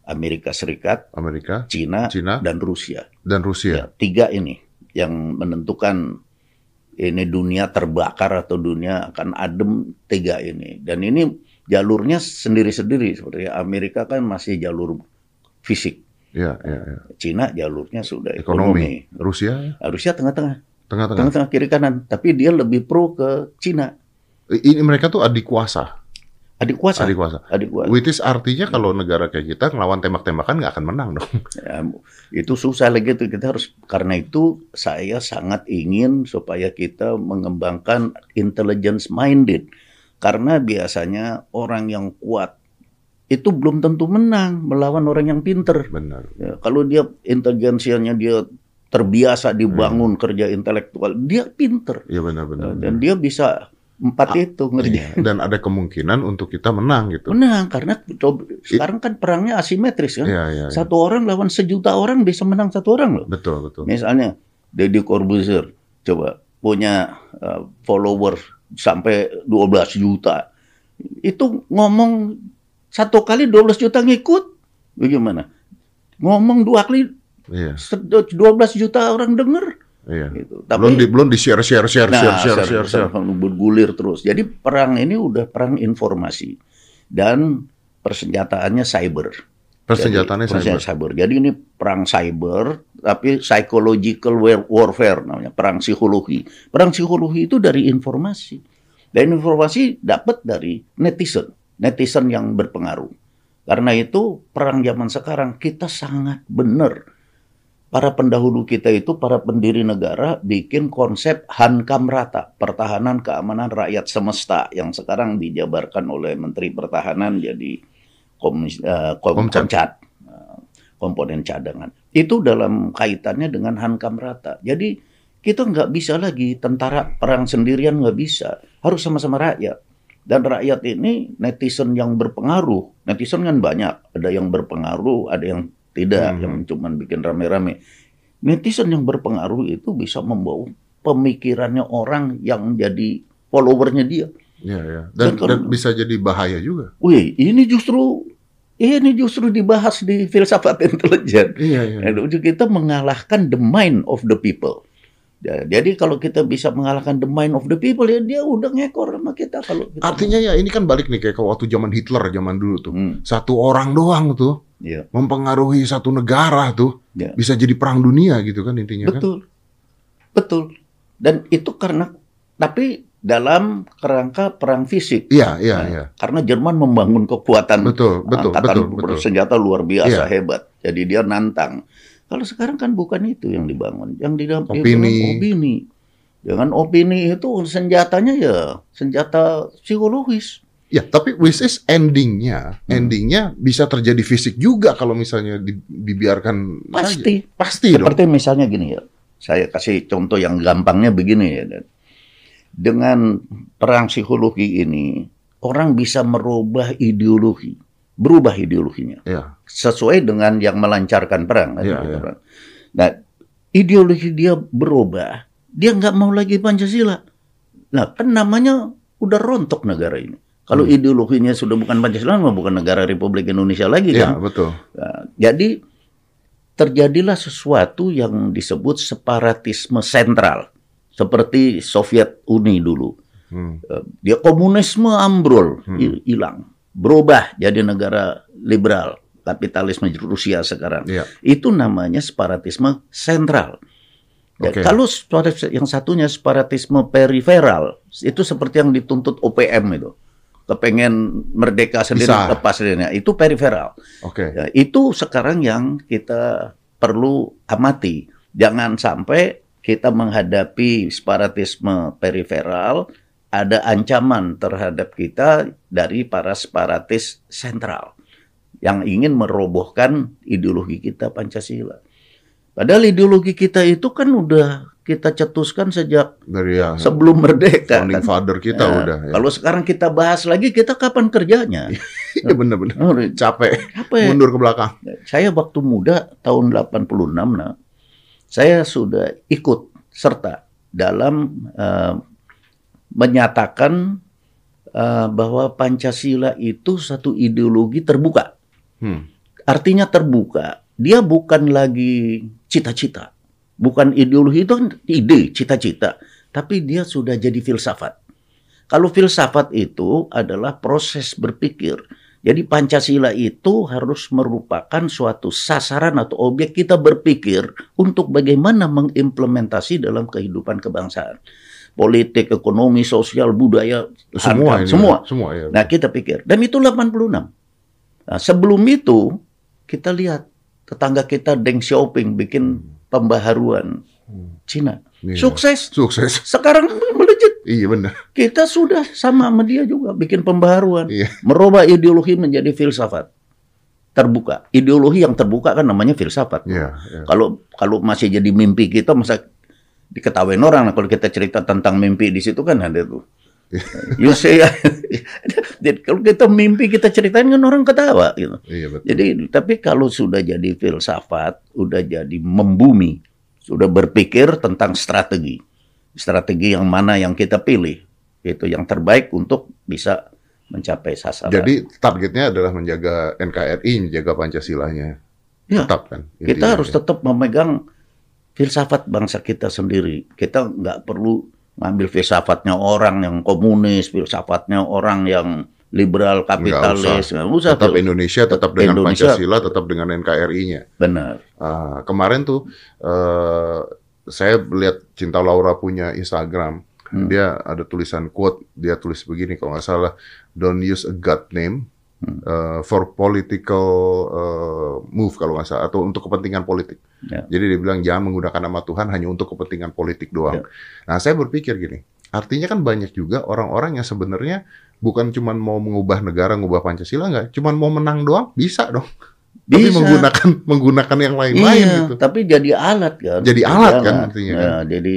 Amerika Serikat, Amerika, Cina, Cina, dan Rusia. dan Rusia. Ya, tiga ini yang menentukan ini dunia terbakar atau dunia akan adem tiga ini. Dan ini jalurnya sendiri-sendiri seperti Amerika kan masih jalur fisik. Ya, ya, ya. Cina jalurnya sudah Ekonomi. ekonomi. Rusia Rusia tengah-tengah, tengah-tengah. tengah-tengah kiri kanan. Tapi dia lebih pro ke Cina. Ini mereka tuh adik kuasa, Adik kuasa. adik kuasa. Adik kuasa. Which is artinya kalau negara kayak kita ngelawan tembak-tembakan nggak akan menang dong. Ya, itu susah lagi tuh kita harus karena itu saya sangat ingin supaya kita mengembangkan intelligence minded karena biasanya orang yang kuat itu belum tentu menang melawan orang yang pinter. Benar. Ya, kalau dia intelijensianya dia terbiasa dibangun kerja intelektual, dia pinter Iya benar-benar. dan dia bisa empat Ah, itu ngerti. Iya, Dan ada kemungkinan untuk kita menang gitu. Menang karena coba- sekarang kan perangnya asimetris kan. Iya, iya. iya. Satu orang lawan sejuta orang bisa menang satu orang loh. Betul, betul. Misalnya Deddy Corbuzier coba punya uh, follower sampai 12 juta. Itu ngomong satu kali 12 juta ngikut. Bagaimana? Ngomong dua kali Iya, se- 12 juta orang denger iya. gitu. Belum di belum di share share share share share share- share share. share, bergulir terus. Jadi perang ini udah perang informasi dan persenjataannya cyber. Persenjataannya Jadi, cyber. cyber. Jadi ini perang cyber, tapi psychological war- warfare namanya, perang psikologi. Perang psikologi itu dari informasi. Dan informasi dapat dari netizen, netizen yang berpengaruh. Karena itu perang zaman sekarang kita sangat benar. Para pendahulu kita itu, para pendiri negara bikin konsep hankam rata, pertahanan keamanan rakyat semesta yang sekarang dijabarkan oleh Menteri Pertahanan jadi komis, uh, kom, Komcat. komcat, uh, komponen cadangan. Itu dalam kaitannya dengan hankam rata. Jadi kita nggak bisa lagi tentara perang sendirian nggak bisa, harus sama-sama rakyat. Dan rakyat ini netizen yang berpengaruh, netizen kan banyak, ada yang berpengaruh, ada yang tidak, Hmm. yang cuma bikin rame-rame. Netizen yang berpengaruh itu bisa membawa pemikirannya orang yang jadi followernya dia. Iya, iya. Dan, Dan kalau- dan bisa jadi bahaya juga. Wih, ini justru ini justru dibahas di filsafat <laughs> intelijen. Iya, iya. Nah, Kita mengalahkan the mind of the people. Ya, Jadi kalau kita bisa mengalahkan the mind of the people ya dia udah ngekor sama kita kalau kita. Artinya ya ini kan balik nih kayak waktu zaman Hitler zaman dulu tuh. Hmm, Satu orang doang tuh iya, mempengaruhi satu negara tuh Ya. bisa jadi perang dunia gitu kan intinya kan. betul, betul. Dan itu karena tapi dalam kerangka perang fisik. Iya, iya, Nah, iya. Karena Jerman membangun kekuatan Betul, betul, angkatan betul, betul. bersenjata luar biasa Iya. hebat. Jadi dia nantang. Kalau sekarang kan bukan itu yang dibangun, yang dibangun Opini. opini. Dengan opini itu senjatanya ya senjata psikologis. Ya, tapi which is endingnya, Hmm. endingnya bisa terjadi fisik juga kalau misalnya di- dibiarkan. Pasti. Pasti dong. Seperti misalnya gini ya. Saya kasih contoh yang gampangnya begini ya. Dan. Dengan perang psikologi ini, orang bisa merubah ideologi, berubah ideologinya. Ya, sesuai dengan yang melancarkan perang. kan, Iya, iya. kan. Nah, ideologi dia berubah, dia nggak mau lagi Pancasila. Nah, kan namanya udah rontok negara ini. Kalau Hmm. ideologinya sudah bukan Pancasila, mah bukan negara Republik Indonesia lagi ya kan. betul. Nah, jadi terjadilah sesuatu yang disebut separatisme sentral, seperti Soviet Uni dulu. Hmm. Eh, dia komunisme ambrol, Hmm. Berubah jadi negara liberal, kapitalisme Rusia sekarang. Iya. Itu namanya separatisme sentral. Ya, Oke. Kalau yang satunya separatisme periferal, itu seperti yang dituntut OPM itu. Kepengen merdeka sendiri, Bisa. lepas sendiri. Itu periferal. Oke. Ya, itu sekarang yang kita perlu amati. Jangan sampai kita menghadapi separatisme periferal, ada ancaman terhadap kita dari para separatis sentral yang ingin merobohkan ideologi kita Pancasila. Padahal ideologi kita itu kan udah kita cetuskan sejak Dari ya sebelum merdeka. founding kan. father kita Ya, udah. Ya. Kalau sekarang kita bahas lagi, kita kapan kerjanya? <laughs> Iya bener-bener. Oh, Capek. Ya? Mundur ke belakang. saya waktu muda tahun 86 nah, saya sudah ikut serta dalam eh, menyatakan eh, bahwa Pancasila itu satu ideologi terbuka. Hmm. Artinya terbuka. Dia bukan lagi cita-cita. Bukan ideologi itu kan ide, cita-cita. Tapi dia sudah jadi filsafat. Kalau filsafat itu adalah proses berpikir. Jadi Pancasila itu harus merupakan suatu sasaran atau objek kita berpikir untuk bagaimana mengimplementasi dalam kehidupan kebangsaan. Politik, ekonomi, sosial, budaya, Semua hankam, ini. semua. Semua ya. Nah, kita pikir. Dan itu 86. Nah, sebelum itu, kita lihat tetangga kita Deng Xiaoping bikin pembaharuan Hmm. Cina. Iya. Sukses. Sukses. Sekarang <laughs> melejit. Iya bener. Kita sudah sama sama dia juga bikin pembaharuan. Iya. Merubah ideologi menjadi filsafat. Terbuka. Ideologi yang terbuka kan namanya filsafat. Iya. iya. Kalau kalau masih jadi mimpi kita masa diketawain orang nah, kalau kita cerita tentang mimpi di situ kan ada tuh. <laughs> You say, <laughs> Jadi kalau kita mimpi kita ceritain kan orang ketawa gitu. Iya betul. Jadi tapi kalau sudah jadi filsafat, udah jadi membumi, sudah berpikir tentang strategi. Strategi yang mana yang kita pilih, itu yang terbaik untuk bisa mencapai sasaran. Jadi targetnya adalah menjaga NKRI, menjaga Pancasilanya. Ya. Tetap kan. kita harus ya. tetap memegang filsafat bangsa kita sendiri. Kita nggak perlu ngambil filsafatnya orang yang komunis, filsafatnya orang yang liberal kapitalis. Nggak usah. Tetap Fil- Indonesia, tetap dengan Indonesia. Pancasila, tetap dengan NKRI-nya. Benar. Ah, kemarin tuh eh, saya lihat Cinta Laura punya Instagram. Hmm. Dia ada tulisan quote, dia tulis begini kalau nggak salah, don't use a God name Hmm. uh, for political uh, move kalau nggak salah atau untuk kepentingan politik. Ya. Jadi dia bilang jangan menggunakan nama Tuhan hanya untuk kepentingan politik doang. Ya. Nah saya berpikir gini, artinya kan banyak juga orang-orang yang sebenarnya bukan cuma mau mengubah negara, mengubah Pancasila nggak, cuma mau menang doang bisa dong. Tapi Bisa. menggunakan menggunakan yang lain-lain iya, gitu. tapi jadi alat kan. Jadi alat kan artinya kan. Ya, jadi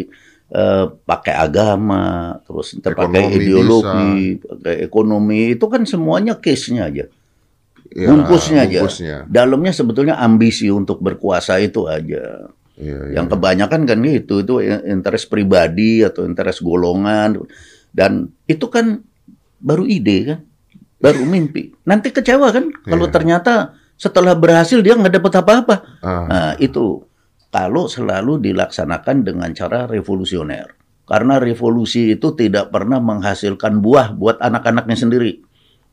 eh, pakai agama, terus pakai ideologi, pakai ekonomi, itu kan semuanya case-nya aja. Ya, bungkusnya aja. bungkusnya. Dalamnya sebetulnya ambisi untuk berkuasa itu aja. Iya, iya. Yang kebanyakan kan gitu, itu interest pribadi atau interest golongan. Dan itu kan baru ide kan, baru mimpi. Nanti kecewa kan kalau Iya. ternyata setelah berhasil dia nggak dapat apa-apa. Ah, Nah, itu kalau selalu dilaksanakan dengan cara revolusioner. Karena revolusi itu tidak pernah menghasilkan buah buat anak-anaknya sendiri.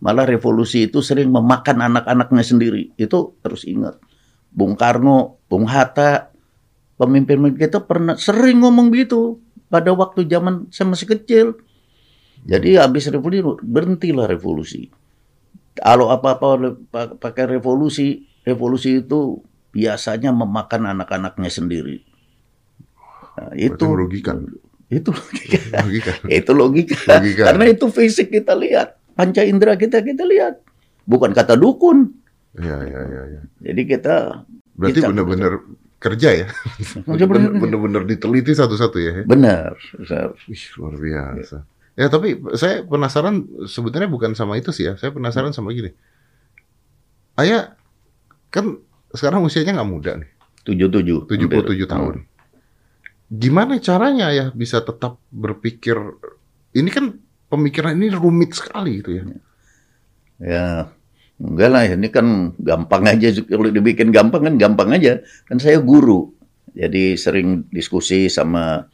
Malah revolusi itu sering memakan anak-anaknya sendiri. Itu terus ingat. Bung Karno, Bung Hatta, pemimpin kita pernah sering ngomong gitu pada waktu zaman saya masih kecil. Jadi habis revolusi berhentilah revolusi. Kalau apa-apa pa- pakai revolusi, revolusi itu biasanya memakan anak-anaknya sendiri. Nah, itu merugikan. Itu logika. logika. <laughs> itu logika. Logika. Karena itu fisik kita lihat, panca indera kita kita lihat. Bukan kata dukun. Iya, iya, iya, iya. Jadi kita Berarti benar-benar kerja ya? <laughs> Benar-benar diteliti satu-satu ya? benar. Wih, luar biasa. Ya, tapi saya penasaran sebenarnya bukan sama itu sih ya. Saya penasaran sama gini. Ayah kan sekarang usianya nggak muda nih, 77. 77 tahun. Gimana caranya ya bisa tetap berpikir ini kan pemikiran ini rumit sekali gitu ya. Ya, enggak lah. Ini kan gampang aja. Kalau dibikin gampang kan gampang aja. Kan saya guru. Jadi sering diskusi sama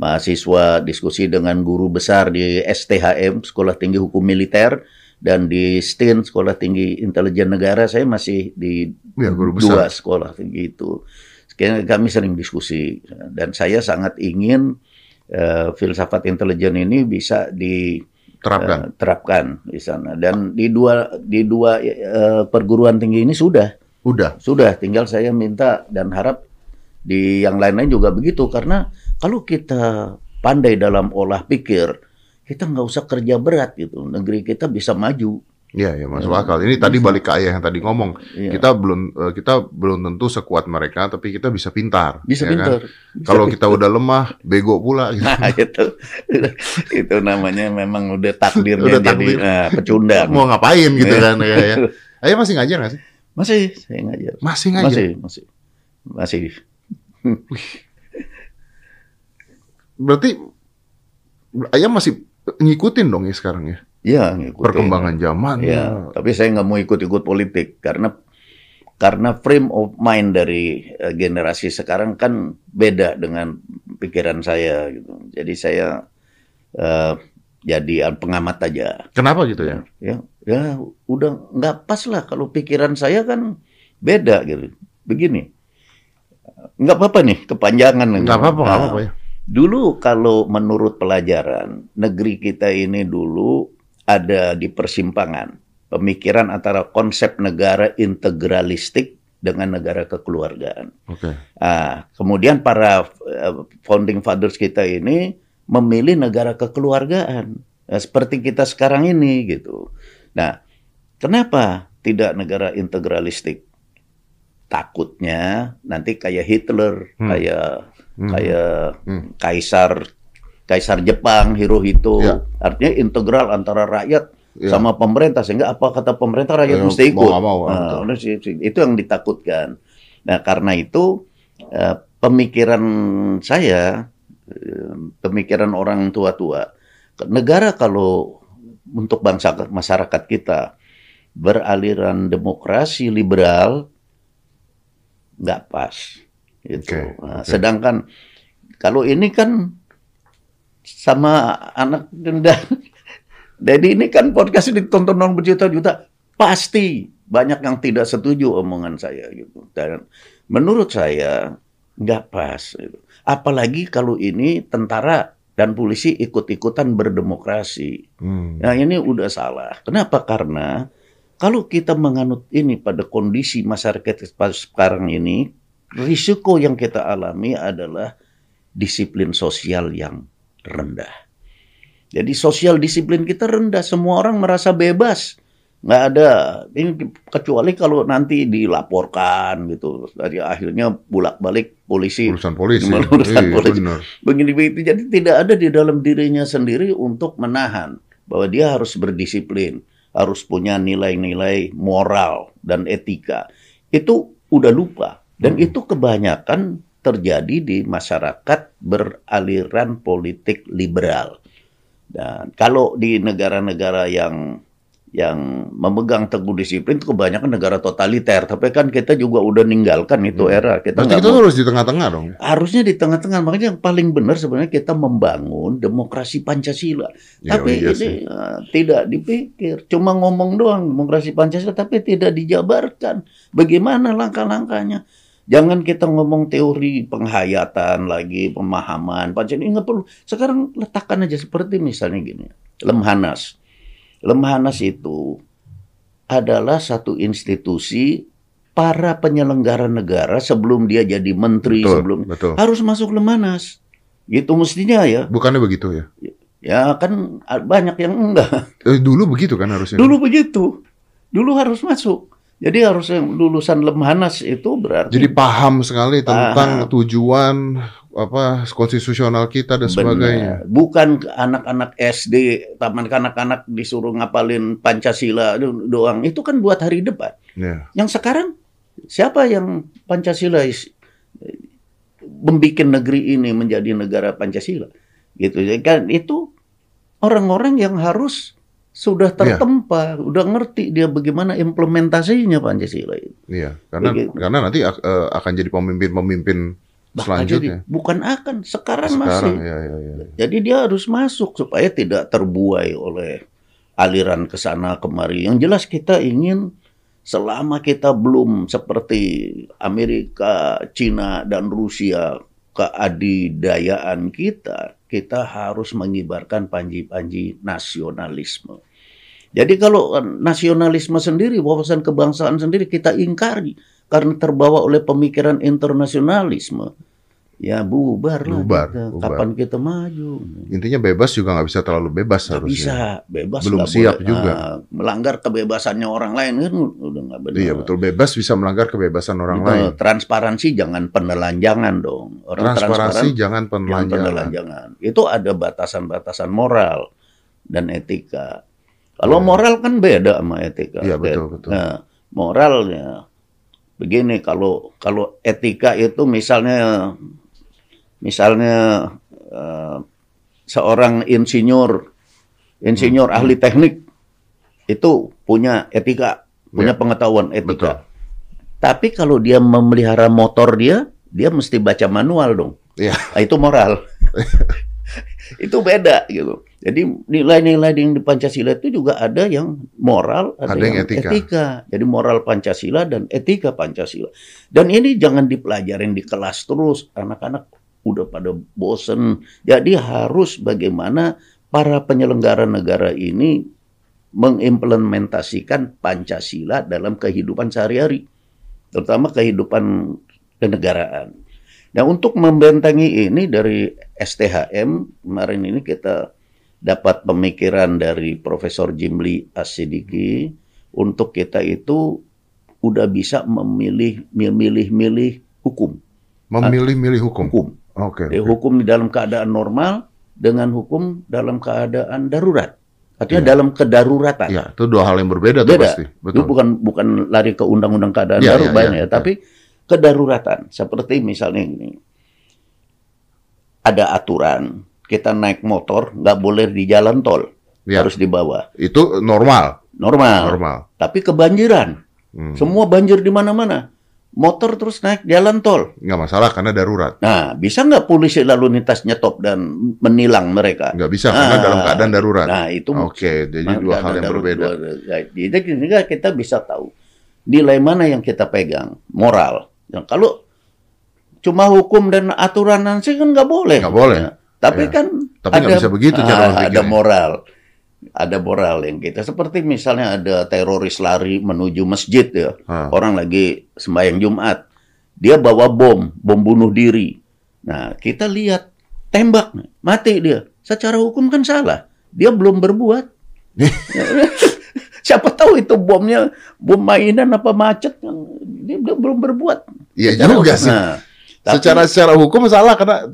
mahasiswa, diskusi dengan guru besar di STHM, Sekolah Tinggi Hukum Militer, dan di STIN, Sekolah Tinggi Intelijen Negara. Saya masih di Ya, guru dua sekolah tinggi itu. Kayaknya Kami sering diskusi. Dan saya sangat ingin eh, filsafat intelijen ini bisa di Terapkan. eh, terapkan di sana dan di dua di dua eh, perguruan tinggi ini sudah Udah. sudah tinggal saya minta dan harap di yang lain-lain juga begitu karena kalau kita pandai dalam olah pikir kita nggak usah kerja berat gitu negeri kita bisa maju Iya, ya masuk akal. Ini tadi balik ke ayah yang tadi ngomong. Iya. Kita belum eh, kita belum tentu sekuat mereka, tapi kita bisa pintar. bisa ya kan? pintar Bisa Kalau pintar. kita udah lemah, bego pula. Gitu. nah <laughs> itu itu namanya memang udah takdirnya Udah jadi takdir. eh, pecundang Mau ngapain gitu Iya. kan ya, ya. Ayah masih ngajar nggak sih? masih saya ngajar Masih ngajar. masih masih masih Berarti ayah masih ngikutin dong ya sekarang ya ya ngikutin. perkembangan zaman. Ya, tapi saya nggak mau ikut-ikut politik karena karena frame of mind dari eh, generasi sekarang kan beda dengan pikiran saya gitu. Jadi saya eh, jadi pengamat aja. Kenapa gitu ya? Ya, ya udah nggak pas lah kalau pikiran saya kan beda gitu. Begini, nggak apa-apa nih kepanjangan. Nggak apa-apa, nggak apa-apa ya. Dulu kalau menurut pelajaran, negeri kita ini dulu ada di persimpangan. Pemikiran antara konsep negara integralistik dengan negara kekeluargaan. Oke. Ah, kemudian para eh, founding fathers kita ini memilih negara kekeluargaan. Nah, seperti kita sekarang ini gitu. Nah, kenapa tidak negara integralistik? Takutnya nanti kayak Hitler, Hmm. kayak Hmm. kayak Hmm. kaisar kaisar Jepang Hirohito Ya. artinya integral antara rakyat Ya. sama pemerintah sehingga apa kata pemerintah rakyat Ya, mesti mau ikut mau, Nah, betul. udah sih- sih. itu yang ditakutkan nah karena itu eh, pemikiran saya eh, pemikiran orang tua-tua negara kalau untuk bangsa masyarakat kita beraliran demokrasi liberal nggak pas gitu. Oke, Nah, oke. Sedangkan kalau ini kan sama anak dan <laughs> jadi ini kan podcast ditonton orang berjuta-juta pasti banyak yang tidak setuju omongan saya gitu dan menurut saya nggak pas gitu. apalagi kalau ini tentara dan polisi ikut-ikutan berdemokrasi Hmm. Nah ini udah salah. Kenapa? Karena Kalau kita menganut ini pada kondisi masyarakat sekarang ini, risiko yang kita alami adalah disiplin sosial yang rendah. Jadi sosial disiplin kita rendah, semua orang merasa bebas. Nggak ada. Ini kecuali kalau nanti dilaporkan gitu. Dari akhirnya bolak balik polisi. Urusan polisi, urusan iya, polisi. benar. begini begitu. Jadi tidak ada di dalam dirinya sendiri untuk menahan bahwa dia harus berdisiplin harus punya nilai-nilai moral dan etika. Itu udah lupa dan Hmm. itu kebanyakan terjadi di masyarakat beraliran politik liberal dan kalau di negara-negara yang yang memegang teguh disiplin itu kebanyakan negara totaliter. Tapi kan kita juga udah ninggalkan itu Hmm. era. Kita Berarti kita mau- harus di tengah-tengah dong. harusnya di tengah-tengah. Makanya yang paling benar sebenarnya kita membangun demokrasi Pancasila. Ya, tapi iya ini eh, tidak dipikir. Cuma ngomong doang demokrasi Pancasila, tapi tidak dijabarkan. Bagaimana langkah-langkahnya? Jangan kita ngomong teori penghayatan lagi, pemahaman Pancasila. Ini nggak perlu. Sekarang letakkan aja seperti misalnya gini. Lemhanas. Lemhanas itu adalah satu institusi para penyelenggara negara sebelum dia jadi menteri Betul, sebelum betul. harus masuk Lemhanas. Gitu mestinya ya. Bukannya begitu ya? Ya kan banyak yang enggak. Eh, dulu begitu kan harusnya. Dulu begitu. Dulu harus masuk. Jadi harus yang lulusan Lemhanas itu berarti Jadi paham sekali tentang Paham. tujuan apa konstitusional kita dan sebagainya. Benar. Bukan ke anak-anak SD, taman kanak-kanak disuruh ngapalin Pancasila do- doang. Itu kan buat hari depan. Ya. Yang sekarang siapa yang Pancasila membikin negeri ini menjadi negara Pancasila? Gitu. Jadi Kan itu orang-orang yang harus sudah tertempa, udah ngerti dia bagaimana implementasinya Pancasila itu. Iya, karena Begitu. karena nanti eh, akan jadi pemimpin-pemimpin Bahkan selanjutnya. jadi bukan akan, sekarang, Sekarang masih. ya ya ya. Jadi dia harus masuk supaya tidak terbuai oleh aliran ke sana kemari. Yang jelas kita ingin selama kita belum seperti Amerika, Cina dan Rusia keadidayaan kita, kita harus mengibarkan panji-panji nasionalisme. Jadi kalau nasionalisme sendiri, wawasan kebangsaan sendiri kita ingkari karena terbawa oleh pemikiran internasionalisme. Ya bubar lah Bubar, bubar. Kapan kita maju? Intinya bebas juga nggak bisa terlalu bebas Nggak harusnya. bisa bebas Belum siap boleh. juga. Ah, melanggar kebebasannya orang lain kan udah nggak benar. Iya betul bebas bisa melanggar kebebasan orang Betul. lain. Transparansi jangan penelanjangan dong. Orang Transparansi transparan jangan jangan penelanjangan. penelanjangan. Itu ada batasan-batasan moral dan etika. Kalau Iya. moral kan beda sama etika. Iya, betul, betul. Nah, moralnya begini kalau kalau etika itu misalnya misalnya eh, seorang insinyur insinyur Hmm. ahli teknik itu punya etika, punya pengetahuan Iya. Betul. etika. Tapi kalau dia memelihara motor dia, dia mesti baca manual dong. Iya. Nah, itu moral. <laughs> itu beda gitu. Jadi nilai-nilai yang di Pancasila itu juga ada yang moral, ada, Ada yang yang, etika. etika. Jadi moral Pancasila dan etika Pancasila. Dan ini jangan dipelajarin di kelas terus. Anak-anak udah pada bosen. Jadi harus bagaimana para penyelenggara negara ini mengimplementasikan Pancasila dalam kehidupan sehari-hari, terutama kehidupan kenegaraan. Nah, untuk membentengi ini dari STHM kemarin ini kita dapat pemikiran dari Profesor Jimli Asidiki untuk kita itu udah bisa memilih memilih-milih hukum, Memilih-milih hukum. hukum. Oke. Jadi, hukum di dalam keadaan normal dengan hukum dalam keadaan darurat. Artinya Iya. dalam kedaruratan. Iya, itu dua hal yang berbeda tuh Beda. pasti. Itu Betul. bukan bukan lari ke undang-undang keadaan Iya, darurat iya, banyak iya, ya, iya. tapi kedaruratan. Seperti misalnya ini, ada aturan kita naik motor nggak boleh di jalan tol, Iya. harus di bawah. Itu normal, Normal. normal. Tapi kebanjiran, Hmm. semua banjir di mana-mana. Motor terus naik jalan tol. Nggak masalah karena darurat. Nah, bisa nggak polisi lalu lintas nyetop dan menilang mereka? Nggak bisa karena Ah. dalam keadaan darurat. Nah, itu Oke, jadi Nah, dua hal yang berbeda. dua- ya, Jadi sehingga kita bisa tahu nilai mana yang kita pegang, moral. Nah, kalau cuma hukum dan aturan sih kan nggak boleh. Nggak boleh. Ya. Tapi Ya. kan Tapi nggak bisa begitu cara ah, ada moral. ada moral yang kita seperti misalnya ada teroris lari menuju masjid ya. Ah. orang lagi sembahyang Jumat. Dia bawa bom bom bunuh diri. Nah kita lihat tembak mati dia. Secara hukum kan salah. Dia belum berbuat. <laughs> Siapa tahu itu bomnya bom mainan apa macet dia, dia belum berbuat. Iya juga sih. Nah, tapi- secara secara hukum salah karena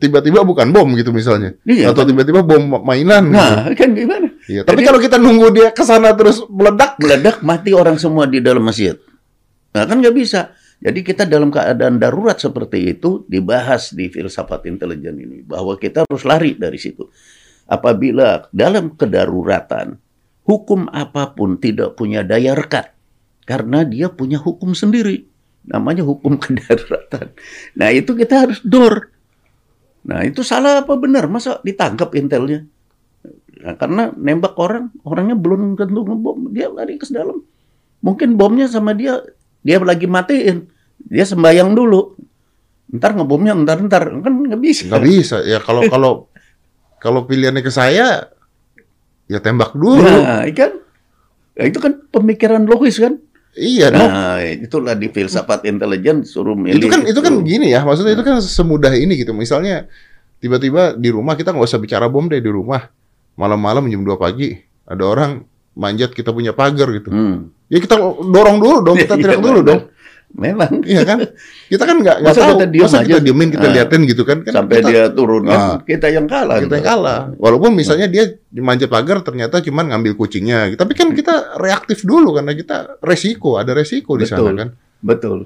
tiba-tiba bukan bom gitu misalnya. Iya, Atau kan? tiba-tiba bom mainan. gitu. nah kan gimana Iya, tapi Jadi- kalau kita nunggu dia ke sana terus meledak, meledak mati orang semua di dalam masjid. Nah, kan nggak bisa. Jadi kita dalam keadaan darurat seperti itu dibahas di filsafat intelijen ini bahwa kita harus lari dari situ. Apabila dalam kedaruratan hukum apa pun tidak punya daya rekat karena dia punya hukum sendiri namanya hukum <laughs> kedaruratan. Nah, itu kita harus dor. Nah, itu salah apa benar? Masa ditangkap intelnya? Nah, karena nembak orang, orangnya belum tentu ngebom, dia lari ke dalam. Mungkin bomnya sama dia, dia lagi matiin, dia sembayang dulu. Ntar ngebomnya ntar ntar kan nggak bisa. nggak bisa. Ya kalau <laughs> kalau kalau pilihannya ke saya, ya tembak dulu. Nah, kan, Nah, itu kan pemikiran logis kan. Iya, no. Nah, itulah di filsafat intelijen suruh milih. itu kan itu kan gini ya, maksudnya itu kan semudah ini gitu. Misalnya tiba-tiba di rumah kita nggak usah bicara bom deh di rumah. Malam-malam jam 2 pagi ada orang manjat kita punya pagar gitu. Hmm. Ya kita dorong dulu dong, kita Iya, <laughs> teriak dulu memang. dong. Memang. Iya kan? Kita kan nggak nggak tahu. kita diem masa kita aja? diemin, kita Ah. liatin gitu kan? kan Sampai kita, dia turun kan, Nah. kita yang kalah. kita yang kalah. Walaupun misalnya dia manjat pagar ternyata cuma ngambil kucingnya. Tapi kan kita reaktif dulu karena kita resiko, ada resiko di sana Betul. kan. Betul.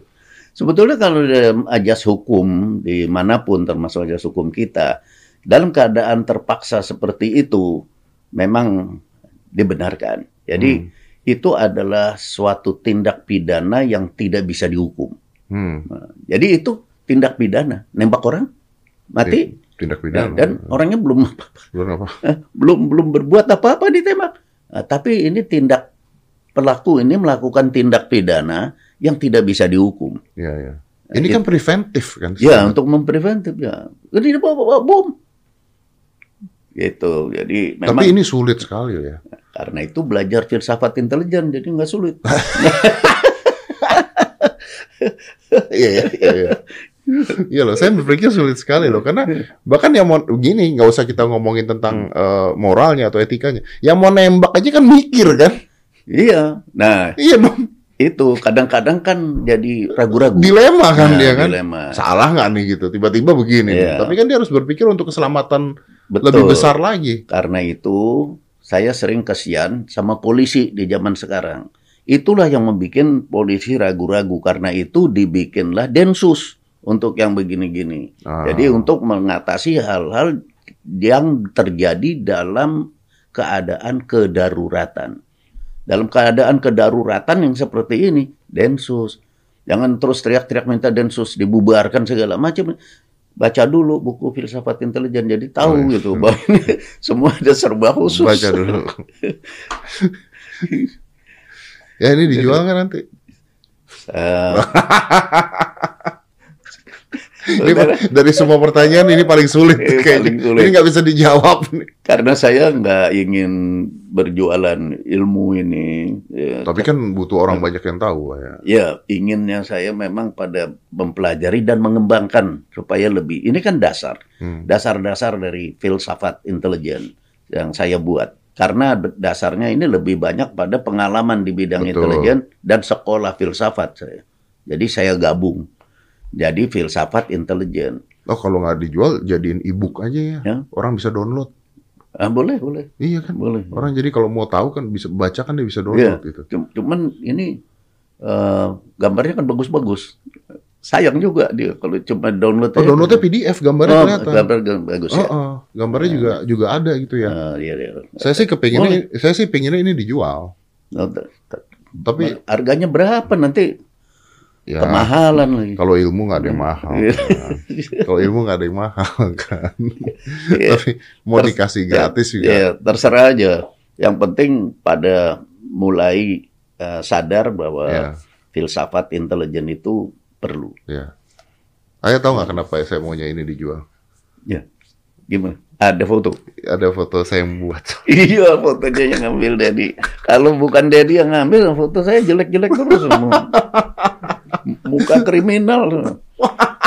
Sebetulnya kalau dalam ajas hukum di mana pun termasuk ajas hukum kita, dalam keadaan terpaksa seperti itu memang dibenarkan. Jadi Hmm. Itu adalah suatu tindak pidana yang tidak bisa dihukum. Hmm. Nah, jadi itu tindak pidana, nembak orang mati Tindak Nah, pidana. dan orangnya belum Belum apa? <laughs> belum belum berbuat apa-apa ditembak. Nah, tapi ini tindak pelaku ini melakukan tindak pidana yang tidak bisa dihukum. Iya, iya. Ini kan preventif kan? Ya, untuk mempreventif ya. Bawa, bawa bom. Gitu. Jadi memang Tapi ini sulit sekali ya. karena itu belajar filsafat intelijen jadi nggak sulit. <laughs> Iya, iya, iya. iya. Iya loh, saya berpikir sulit sekali loh, karena bahkan yang mau gini nggak usah kita ngomongin tentang eh, moralnya atau etikanya, yang mau nembak aja kan mikir kan, iya. Nah, iya dong, itu kadang-kadang kan jadi ragu-ragu. dilema kan Nah, dia kan, dilema. salah nggak nih gitu, tiba-tiba begini. Iya. tapi kan dia harus berpikir untuk keselamatan Betul. lebih besar lagi. Karena itu saya sering kasihan sama polisi di zaman sekarang. Itulah yang membuat polisi ragu-ragu karena itu dibikinlah densus untuk yang begini-gini. Ah. Jadi untuk mengatasi hal-hal yang terjadi dalam keadaan kedaruratan. Dalam keadaan kedaruratan yang seperti ini, densus. Jangan terus teriak-teriak minta densus dibubarkan segala macam. Baca dulu buku filsafat intelijen jadi tahu Oh, iya. gitu bahwa <laughs> ini semua ada serba khusus. Baca dulu. <laughs> ya ini dijual kan nanti? Eh, <laughs> Ini dari semua pertanyaan ini paling sulit Eh, kayaknya. paling sulit. Ini nggak bisa dijawab. karena saya nggak ingin berjualan ilmu ini. Ya, Tapi kan butuh orang banyak yang tahu ya. Ya, inginnya saya memang pada mempelajari dan mengembangkan supaya lebih. Ini kan dasar, Hmm. dasar-dasar dari filsafat intelijen yang saya buat. Karena dasarnya ini lebih banyak pada pengalaman di bidang Betul. intelijen dan sekolah filsafat saya. Jadi saya gabung. Jadi filsafat intelijen. Oh kalau nggak dijual jadiin ebook aja ya. Ya. Orang bisa download. Ah, boleh, boleh, Iya kan. boleh. Orang jadi kalau mau tahu kan bisa baca kan dia bisa Iya. download gitu. Cum- Cuman ini eh, gambarnya kan bagus-bagus. Sayang juga dia kalau cuma download. Oh downloadnya PDF gambarnya Oh, kelihatan. gambar gambar bagus Oh, ya. oh, gambarnya juga juga ada gitu ya. Ah, iya, iya. Saya sih kepinginnya, saya sih pinginnya ini dijual. Oh, Tapi harganya berapa nanti? Ya Kemahalan lagi. kalau ilmu nggak ada yang mahal. Iya. kan. Kalau ilmu nggak ada yang mahal <laughs> kan. Iya. Tapi mau dikasih gratis juga. Ya, terserah aja. Yang penting pada mulai eh, sadar bahwa Ya, filsafat intelijen itu perlu. ya. Ayah tahu nggak kenapa saya maunya ini dijual? Ya. Gimana? Ada foto. Ada foto saya yang buat. <laughs> Iya, fotonya yang ngambil Dedi. Kalau bukan Dedi yang ngambil, foto saya jelek-jelek terus semua. <laughs> Muka kriminal. <laughs>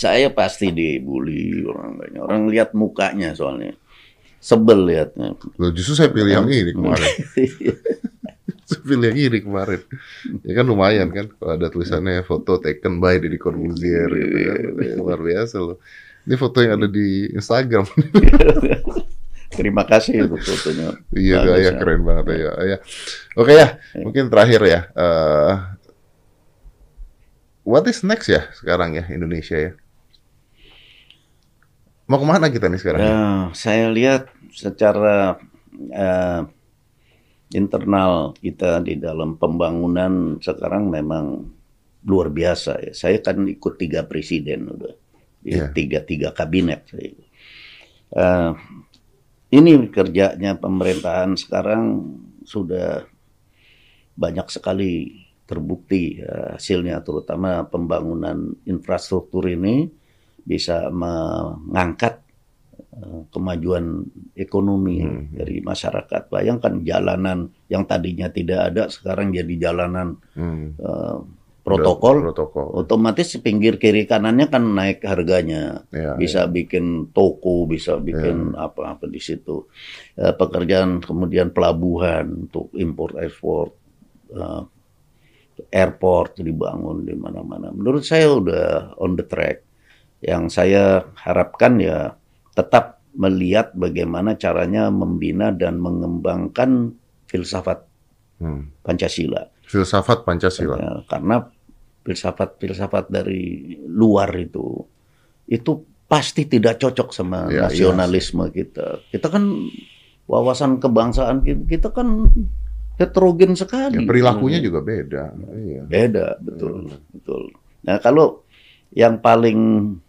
saya pasti dibully orang banyak. Orang lihat mukanya soalnya. Sebel lihatnya. Loh, justru saya pilih yang ini kemarin. <laughs> saya pilih yang ini kemarin. Ya kan lumayan kan kalau ada tulisannya foto taken by Deddy Corbuzier gitu kan. Ya, luar biasa loh. Ini foto yang ada di Instagram. <laughs> Terima kasih itu fotonya. Iya, ya, keren banget ya. ya. Oke ya, mungkin terakhir ya. eh, what is next ya sekarang ya Indonesia ya? Mau ke mana kita nih sekarang? Ya, saya lihat secara eh, internal kita di dalam pembangunan sekarang memang luar biasa ya. Saya kan ikut tiga presiden udah, Iya. tiga tiga kabinet. Eh, ini kerjanya pemerintahan sekarang sudah banyak sekali terbukti ya, hasilnya, terutama pembangunan infrastruktur ini bisa mengangkat eh, kemajuan ekonomi Hmm. dari masyarakat. Bayangkan jalanan yang tadinya tidak ada sekarang jadi jalanan Hmm, eh, protokol. Protokol. Otomatis pinggir kiri kanannya kan naik harganya. Ya, bisa bikin toko, bisa bikin apa-apa di situ. Eh, pekerjaan kemudian pelabuhan untuk import ekspor, airport dibangun di mana-mana. Menurut saya udah on the track. Yang saya harapkan ya tetap melihat bagaimana caranya membina dan mengembangkan filsafat Hmm. Pancasila. Filsafat Pancasila. Ya, karena filsafat-filsafat dari luar itu itu pasti tidak cocok sama Ya, nasionalisme kita. Kita kan wawasan kebangsaan kita, kita kan heterogen Ya, sekali. perilakunya juga beda. Iya. beda, betul, betul. Nah, kalau yang paling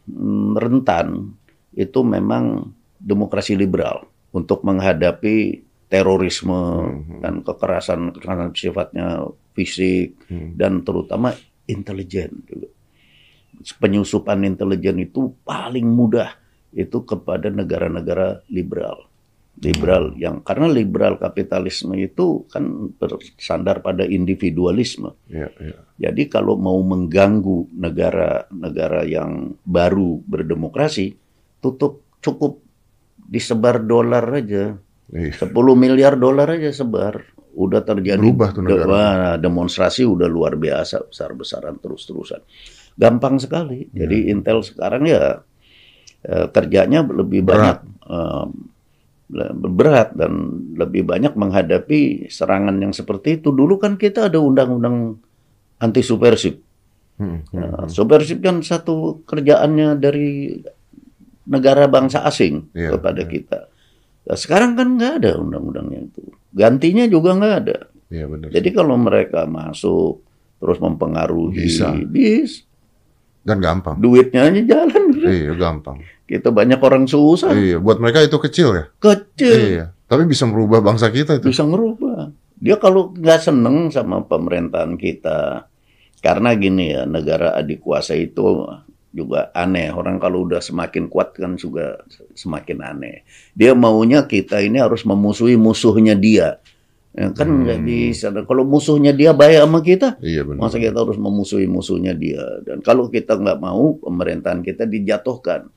mm, rentan itu memang demokrasi liberal untuk menghadapi terorisme Mhm. dan kekerasan karena sifatnya fisik Hmm. dan terutama intelijen juga. Penyusupan intelijen itu paling mudah itu kepada negara-negara liberal. Liberal yang karena liberal kapitalisme itu kan bersandar pada individualisme. Iya, iya. Jadi kalau mau mengganggu negara-negara yang baru berdemokrasi, tutup cukup disebar dolar aja. Iya. 10 miliar dolar aja sebar. Udah terjadi Berubah tuh negara. Wah, demonstrasi udah luar biasa besar-besaran terus-terusan. Gampang sekali. Jadi Iya. Intel sekarang ya eh, kerjanya lebih Berat. banyak eh, berat dan lebih banyak menghadapi serangan yang seperti itu. Dulu kan kita ada undang-undang anti subversif. Hmm, hmm. Nah, subversif kan satu kerjaannya dari negara bangsa asing Iya, kepada iya. kita. Nah, sekarang kan nggak ada undang-undangnya itu. Gantinya juga nggak ada. Iya benar. Jadi kalau mereka masuk terus mempengaruhi, Bisa. bis, Dan gampang. duitnya aja jalan. Iya, gampang. Kita banyak orang susah, Iya, buat mereka itu kecil ya. kecil, Iya. Tapi bisa merubah bangsa kita itu. bisa ngerubah. Dia kalau nggak seneng sama pemerintahan kita, karena gini ya, negara adik kuasa itu juga aneh. Orang kalau udah semakin kuat kan juga semakin aneh. Dia maunya kita ini harus memusuhi musuhnya dia. Ya, kan Hmm. bisa. Kalau musuhnya dia baik sama kita, Iya benar. Masa kita harus memusuhi musuhnya dia. Dan kalau kita nggak mau, pemerintahan kita dijatuhkan.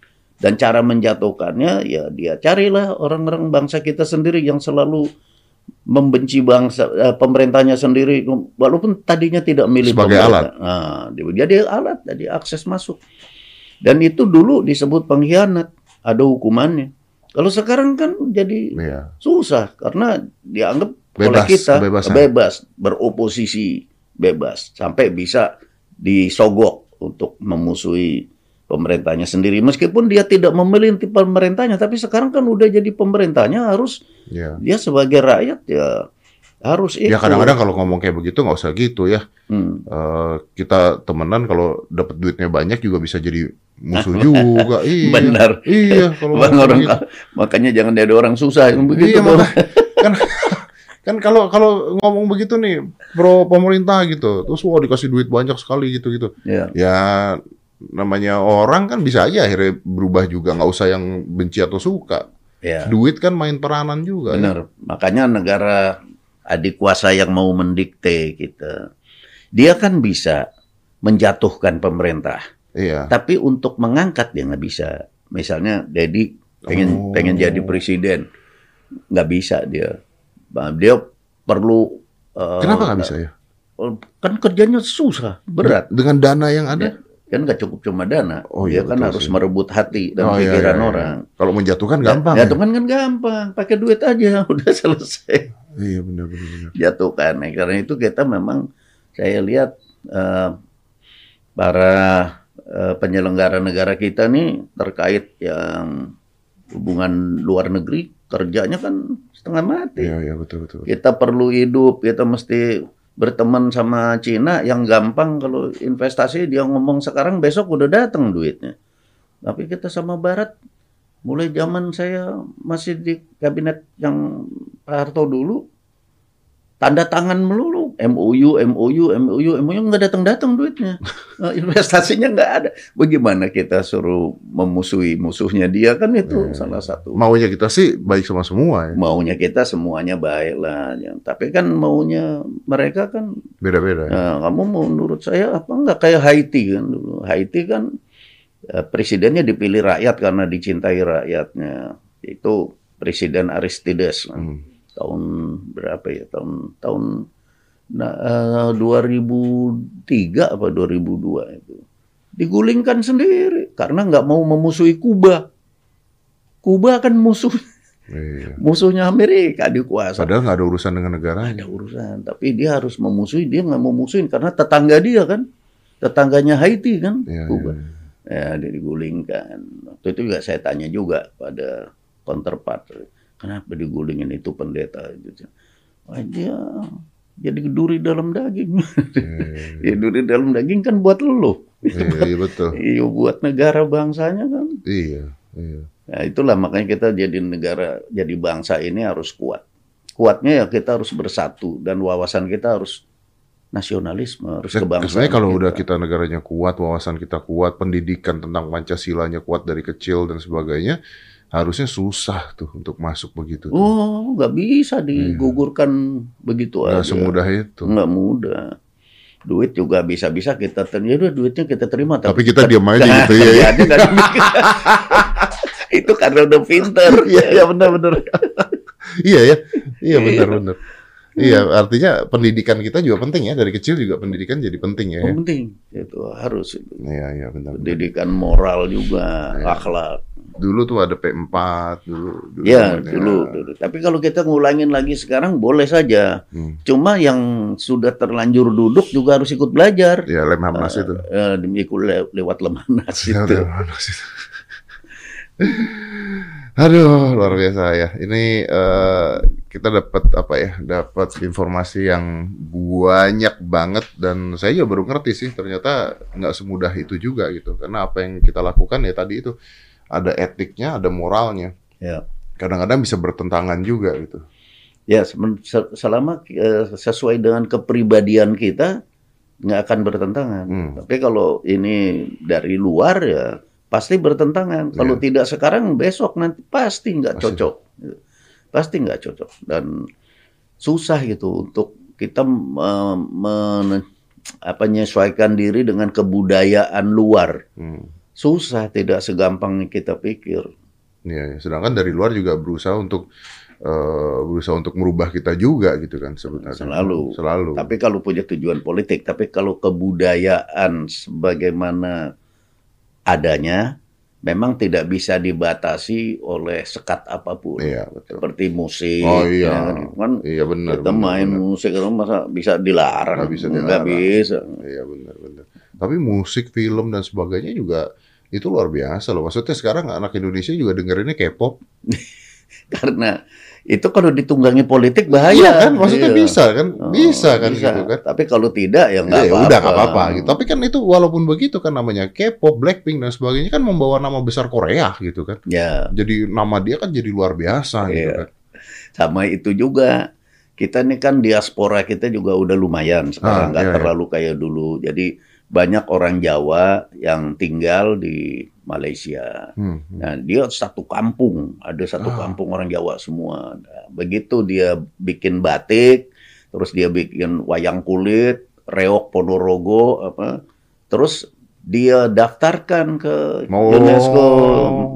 Dan cara menjatuhkannya, ya dia carilah orang-orang bangsa kita sendiri yang selalu membenci bangsa eh, pemerintahnya sendiri, walaupun tadinya tidak milih Sebagai pemerintah. Nah, dia- jadi alat, jadi akses masuk. Dan itu dulu disebut pengkhianat, ada hukumannya. Kalau sekarang kan jadi Iya. susah karena dianggap oleh Bebas, kita kebebasan. bebas beroposisi bebas sampai bisa disogok untuk memusuhi pemerintahnya sendiri meskipun dia tidak memilih pemerintahnya tapi sekarang kan udah jadi pemerintahnya harus Iya. dia sebagai rakyat ya harus Ya ikut. kadang-kadang kalau ngomong kayak begitu nggak usah gitu ya. Hmm. Eh, kita temenan kalau dapat duitnya banyak juga bisa jadi musuh <laughs> juga. Iya. Benar. Iya, kalau Bang, orang gitu. makanya jangan ada orang susah yang begitu Iya, makanya. kan <laughs> kan kalau kalau ngomong begitu nih pro pemerintah gitu, terus wah dikasih duit banyak sekali gitu gitu. ya Ya namanya orang kan bisa aja akhirnya berubah juga nggak usah yang benci atau suka. Ya. Duit kan main peranan juga. ya. Benar. Makanya negara adik kuasa yang mau mendikte kita, dia kan bisa menjatuhkan pemerintah, Iya. tapi untuk mengangkat dia nggak bisa. Misalnya Dedi pengen Oh. pengen jadi presiden, nggak bisa dia. Bah, Dia perlu. eh, Kenapa nggak bisa ya? Kan kerjanya susah, berat. Dengan dana yang ada? Kan nggak cukup cuma dana. Oh, dia iya, kan betul harus sih. merebut hati dan Oh, iya, pikiran iya, iya. orang. Kalau menjatuhkan gampang. Ya, ya? kan kan gampang, pakai duit aja <laughs> udah selesai. Iya benar benar. benar. jatuhkan. Nah, karena itu kita memang saya lihat eh, para eh, penyelenggara negara kita nih terkait yang hubungan luar negeri kerjanya kan setengah mati. Iya iya betul betul. Kita perlu hidup, kita mesti berteman sama Cina yang gampang kalau investasi dia ngomong sekarang besok udah datang duitnya. Tapi kita sama Barat mulai zaman saya masih di kabinet yang Pak Harto dulu tanda tangan melulu MOU MOU MOU MOU nggak datang datang duitnya Eh, <laughs> investasinya nggak ada bagaimana kita suruh memusuhi musuhnya dia kan itu Ya. salah satu Maunya kita sih baik sama semua ya. maunya kita semuanya baik lah ya. tapi kan maunya mereka kan Beda-beda. ya. Nah, kamu mau menurut saya apa enggak kayak Haiti kan dulu. Haiti kan eh, presidennya dipilih rakyat karena dicintai rakyatnya. Itu Presiden Aristides. Hmm. tahun berapa ya? Tahun tahun nah, eh, 2003 apa 2002 itu. Digulingkan sendiri karena nggak mau memusuhi Kuba. Kuba kan musuh Iya. musuhnya Amerika dikuasai. Padahal nggak ada urusan dengan negara. ada urusan tapi dia harus memusuhi dia nggak mau musuhin karena tetangga dia kan tetangganya Haiti kan Iya, Kuba iya. ya dia digulingkan waktu itu juga saya tanya juga pada counterpart kenapa digulingin itu pendeta itu Wah, dia jadi duri dalam daging Iya, <laughs> ya duri dalam daging kan buat lo Iya, iya betul. <laughs> iya buat negara bangsanya kan Iya, iya. Nah, itulah makanya kita jadi negara, jadi bangsa ini harus kuat. Kuatnya ya kita harus bersatu dan wawasan kita harus nasionalisme, harus Ya, kebangsaan. Sebenarnya kalau udah kita negaranya kuat, wawasan kita kuat, pendidikan tentang Pancasilanya kuat dari kecil dan sebagainya, harusnya susah tuh untuk masuk begitu. tuh. Oh, nggak bisa digugurkan begitu Nggak aja. semudah itu. Nggak mudah. Duit juga bisa-bisa kita terima. Ya duitnya kita terima. Tapi kita diam aja Nah, gitu <laughs> ya. ya. <laughs> Itu karena udah pinter. <laughs> Iya, iya benar-benar. iya ya, iya benar-benar. Iya, artinya pendidikan kita juga penting ya dari kecil juga pendidikan jadi penting ya. Oh, penting. Itu harus. Iya, iya benar. Pendidikan moral juga, Iya. akhlak. Dulu tuh ada P4 dulu. dulu Ya, dulu, dulu. Tapi kalau kita ngulangin lagi sekarang boleh saja. Hmm. Cuma yang sudah terlanjur duduk juga harus ikut belajar. Ya, lem Hamnas itu. Eh, ikut le- lewat lemanas Ya, <laughs> itu. Lem Hamnas itu. <laughs> Aduh, luar biasa ya. Ini eh, kita dapat apa ya? Dapat informasi yang banyak banget dan saya juga baru ngerti sih ternyata nggak semudah itu juga gitu. Karena apa yang kita lakukan ya tadi itu ada etiknya, ada moralnya. Ya. Kadang-kadang bisa bertentangan juga gitu. Ya, selama eh, sesuai dengan kepribadian kita nggak akan bertentangan. Hmm. Tapi kalau ini dari luar ya pasti bertentangan. Kalau Iya. tidak sekarang besok nanti pasti nggak cocok. Pasti nggak cocok dan susah gitu untuk kita me- men- apa menyesuaikan diri dengan kebudayaan luar. Hmm. Susah, tidak segampang kita pikir. Ya, ya. sedangkan dari luar juga berusaha untuk eh, berusaha untuk merubah kita juga gitu kan sebenarnya. Selalu. Selalu. Tapi kalau punya tujuan politik, tapi kalau kebudayaan sebagaimana adanya, memang tidak bisa dibatasi oleh sekat apa pun. Iya, betul. Seperti musik. Oh, iya. ya kan, kan Iya benar. kita benar, main benar. musik itu masa bisa dilarang? Nggak bisa Nggak dilarang. bisa. Iya benar benar. Tapi musik, film dan sebagainya juga itu luar biasa loh. Maksudnya sekarang anak Indonesia juga dengerinnya K-pop. <laughs> Karena itu kalau ditunggangi politik bahaya. Iya kan? Maksudnya Iya. bisa kan? Oh, bisa kan bisa. gitu kan? Tapi kalau tidak ya nggak Ya apa-apa. udah nggak apa-apa gitu. Tapi kan itu walaupun begitu kan namanya K-pop, Blackpink dan sebagainya kan membawa nama besar Korea gitu kan. Ya, Jadi nama dia kan jadi luar biasa gitu Iya. kan. sama itu juga. kita ini kan diaspora kita juga udah lumayan sekarang Ah, nggak iya, iya. terlalu kayak dulu. Jadi banyak orang Jawa yang tinggal di Malaysia. Hmm. Nah, dia satu kampung, ada satu Ah. kampung orang Jawa semua. Nah, begitu dia bikin batik, terus dia bikin wayang kulit, reok Ponorogo apa, terus dia daftarkan ke Oh. UNESCO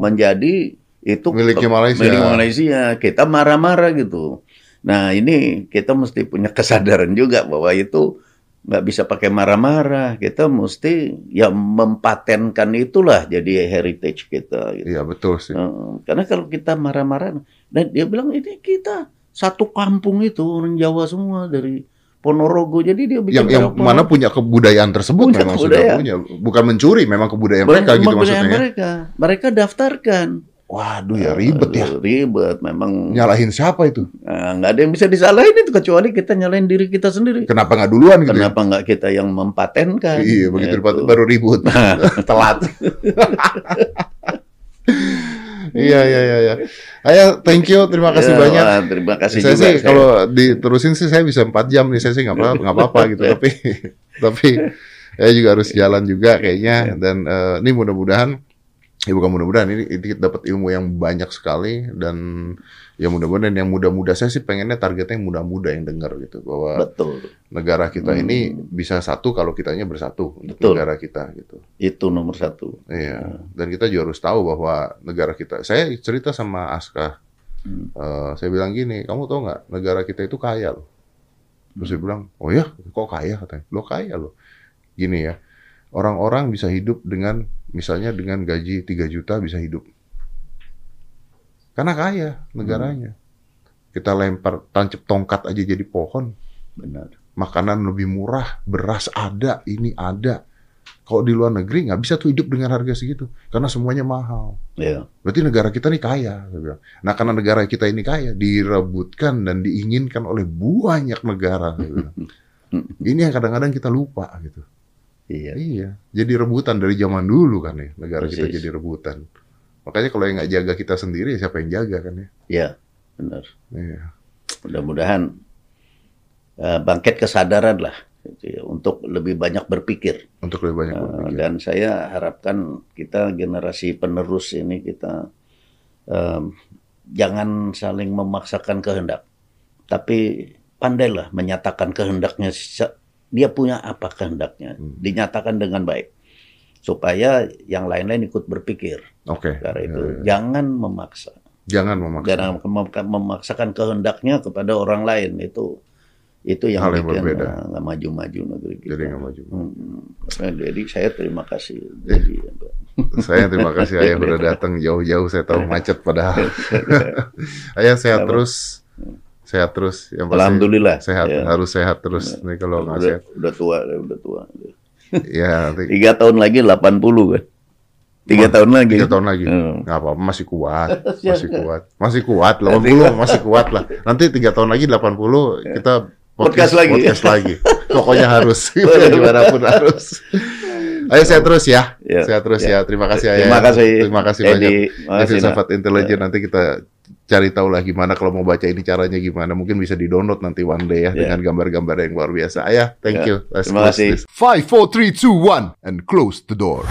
menjadi itu Miliknya Malaysia. milik Malaysia. Kita marah-marah gitu. Nah, ini kita mesti punya kesadaran juga bahwa itu nggak bisa pakai marah-marah. Kita mesti ya mempatenkan itulah jadi heritage kita. Gitu. Iya betul sih. Karena kalau kita marah-marah, dan dia bilang ini kita satu kampung itu orang Jawa semua dari Ponorogo. Jadi dia bikin Yang yang mana punya kebudayaan tersebut Punya memang kebudayaan. sudah punya, bukan mencuri, memang kebudayaan mereka, mereka gitu kebudayaan maksudnya. ya. mereka. Mereka daftarkan. Waduh ya ribet ya. Ribet memang. Nyalahin siapa itu? Nah, nggak ada yang bisa disalahin itu kecuali kita nyalain diri kita sendiri. Kenapa nggak duluan gitu? ya? Kenapa nggak kita yang mempatenkan? Iya, begitu Gitu. dipat- baru ribut. <laughs> Telat. Iya, iya, iya, iya. Ayo, thank you, terima kasih Ya, banyak. wah, terima kasih saya juga. sih saya- kalau diterusin sih saya bisa 4 jam nih, saya sih nggak apa nggak apa-apa gitu, tapi tapi <laughs> saya juga harus jalan juga kayaknya dan eh, ini mudah-mudahan ya bukan mudah-mudahan ini, ini dapat ilmu yang banyak sekali dan ya mudah-mudahan yang muda-muda saya sih pengennya targetnya yang muda-muda yang dengar gitu bahwa betul. negara kita Hmm. ini bisa satu kalau kitanya bersatu untuk Betul. negara kita gitu. Itu nomor satu. Iya, dan kita juga harus tahu bahwa negara kita. Saya cerita sama Aska, Hmm. eh, saya bilang gini, kamu tahu nggak negara kita itu kaya loh. Terus dia bilang, oh ya, kok kaya katanya? Lo kaya loh. Gini ya, orang-orang bisa hidup dengan misalnya dengan gaji 3 juta bisa hidup. Karena kaya negaranya. Kita lempar tancap tongkat aja jadi pohon. Benar. Makanan lebih murah, beras ada, ini ada. Kalau di luar negeri nggak bisa tuh hidup dengan harga segitu, karena semuanya mahal. Ya. Berarti negara kita nih kaya. Nah karena negara kita ini kaya, direbutkan dan diinginkan oleh banyak negara. <laughs> Ini yang kadang-kadang kita lupa gitu. Iya. Iya, jadi rebutan dari zaman dulu kan ya, negara kita Persis. jadi rebutan. Makanya kalau yang nggak jaga kita sendiri, siapa yang jaga kan ya? Ya, benar. Iya. Mudah-mudahan eh, bangkit kesadaran lah gitu ya, untuk lebih banyak berpikir. Untuk lebih banyak Eh, berpikir. dan saya harapkan kita generasi penerus ini kita em, jangan saling memaksakan kehendak, tapi pandailah menyatakan kehendaknya. Dia punya apa kehendaknya, Hmm. dinyatakan dengan baik supaya yang lain-lain ikut berpikir. Oke. Karena itu Ya, ya. jangan memaksa, Jangan memaksa. jangan mem- memaksakan kehendaknya kepada orang lain itu itu yang Hal yang bikin berbeda. eh, nggak maju-maju negeri kita. Jadi nggak maju. Hmm, Jadi saya terima kasih. Jadi, Saya terima kasih ayah <laughs> udah datang jauh-jauh. Saya tahu macet padahal. <laughs> ayah sehat terus, sehat terus. Yang pasti Alhamdulillah. sehat, Ya. harus sehat terus. Nih kalau nggak udah, sehat, udah tua, udah tua. ya nanti <laughs> Tiga tahun lagi 80 kan. Tiga Wah, tahun lagi. tiga tahun lagi. Hmm. nggak apa-apa, masih kuat, <laughs> masih kuat, masih kuat. 80 masih kuat lah. Nanti tiga tahun lagi 80 kita Podcast lagi. podcast lagi. Pokoknya harus, <laughs> gimana pun harus. Ayo sehat terus ya, Ya, sehat terus ya. ya. Terima kasih ayah. Terima kasih. Terima kasih Edi. banyak. Terima Ini kasih, Nak. filsafat intelijen nanti kita cari tahu lah gimana kalau mau baca ini caranya gimana. Mungkin bisa di-download nanti one day ya Ya. dengan gambar-gambar yang luar biasa. Ayah, thank Ya. you. Let's Terima kasih. Five, four, three, two, one, and close the door.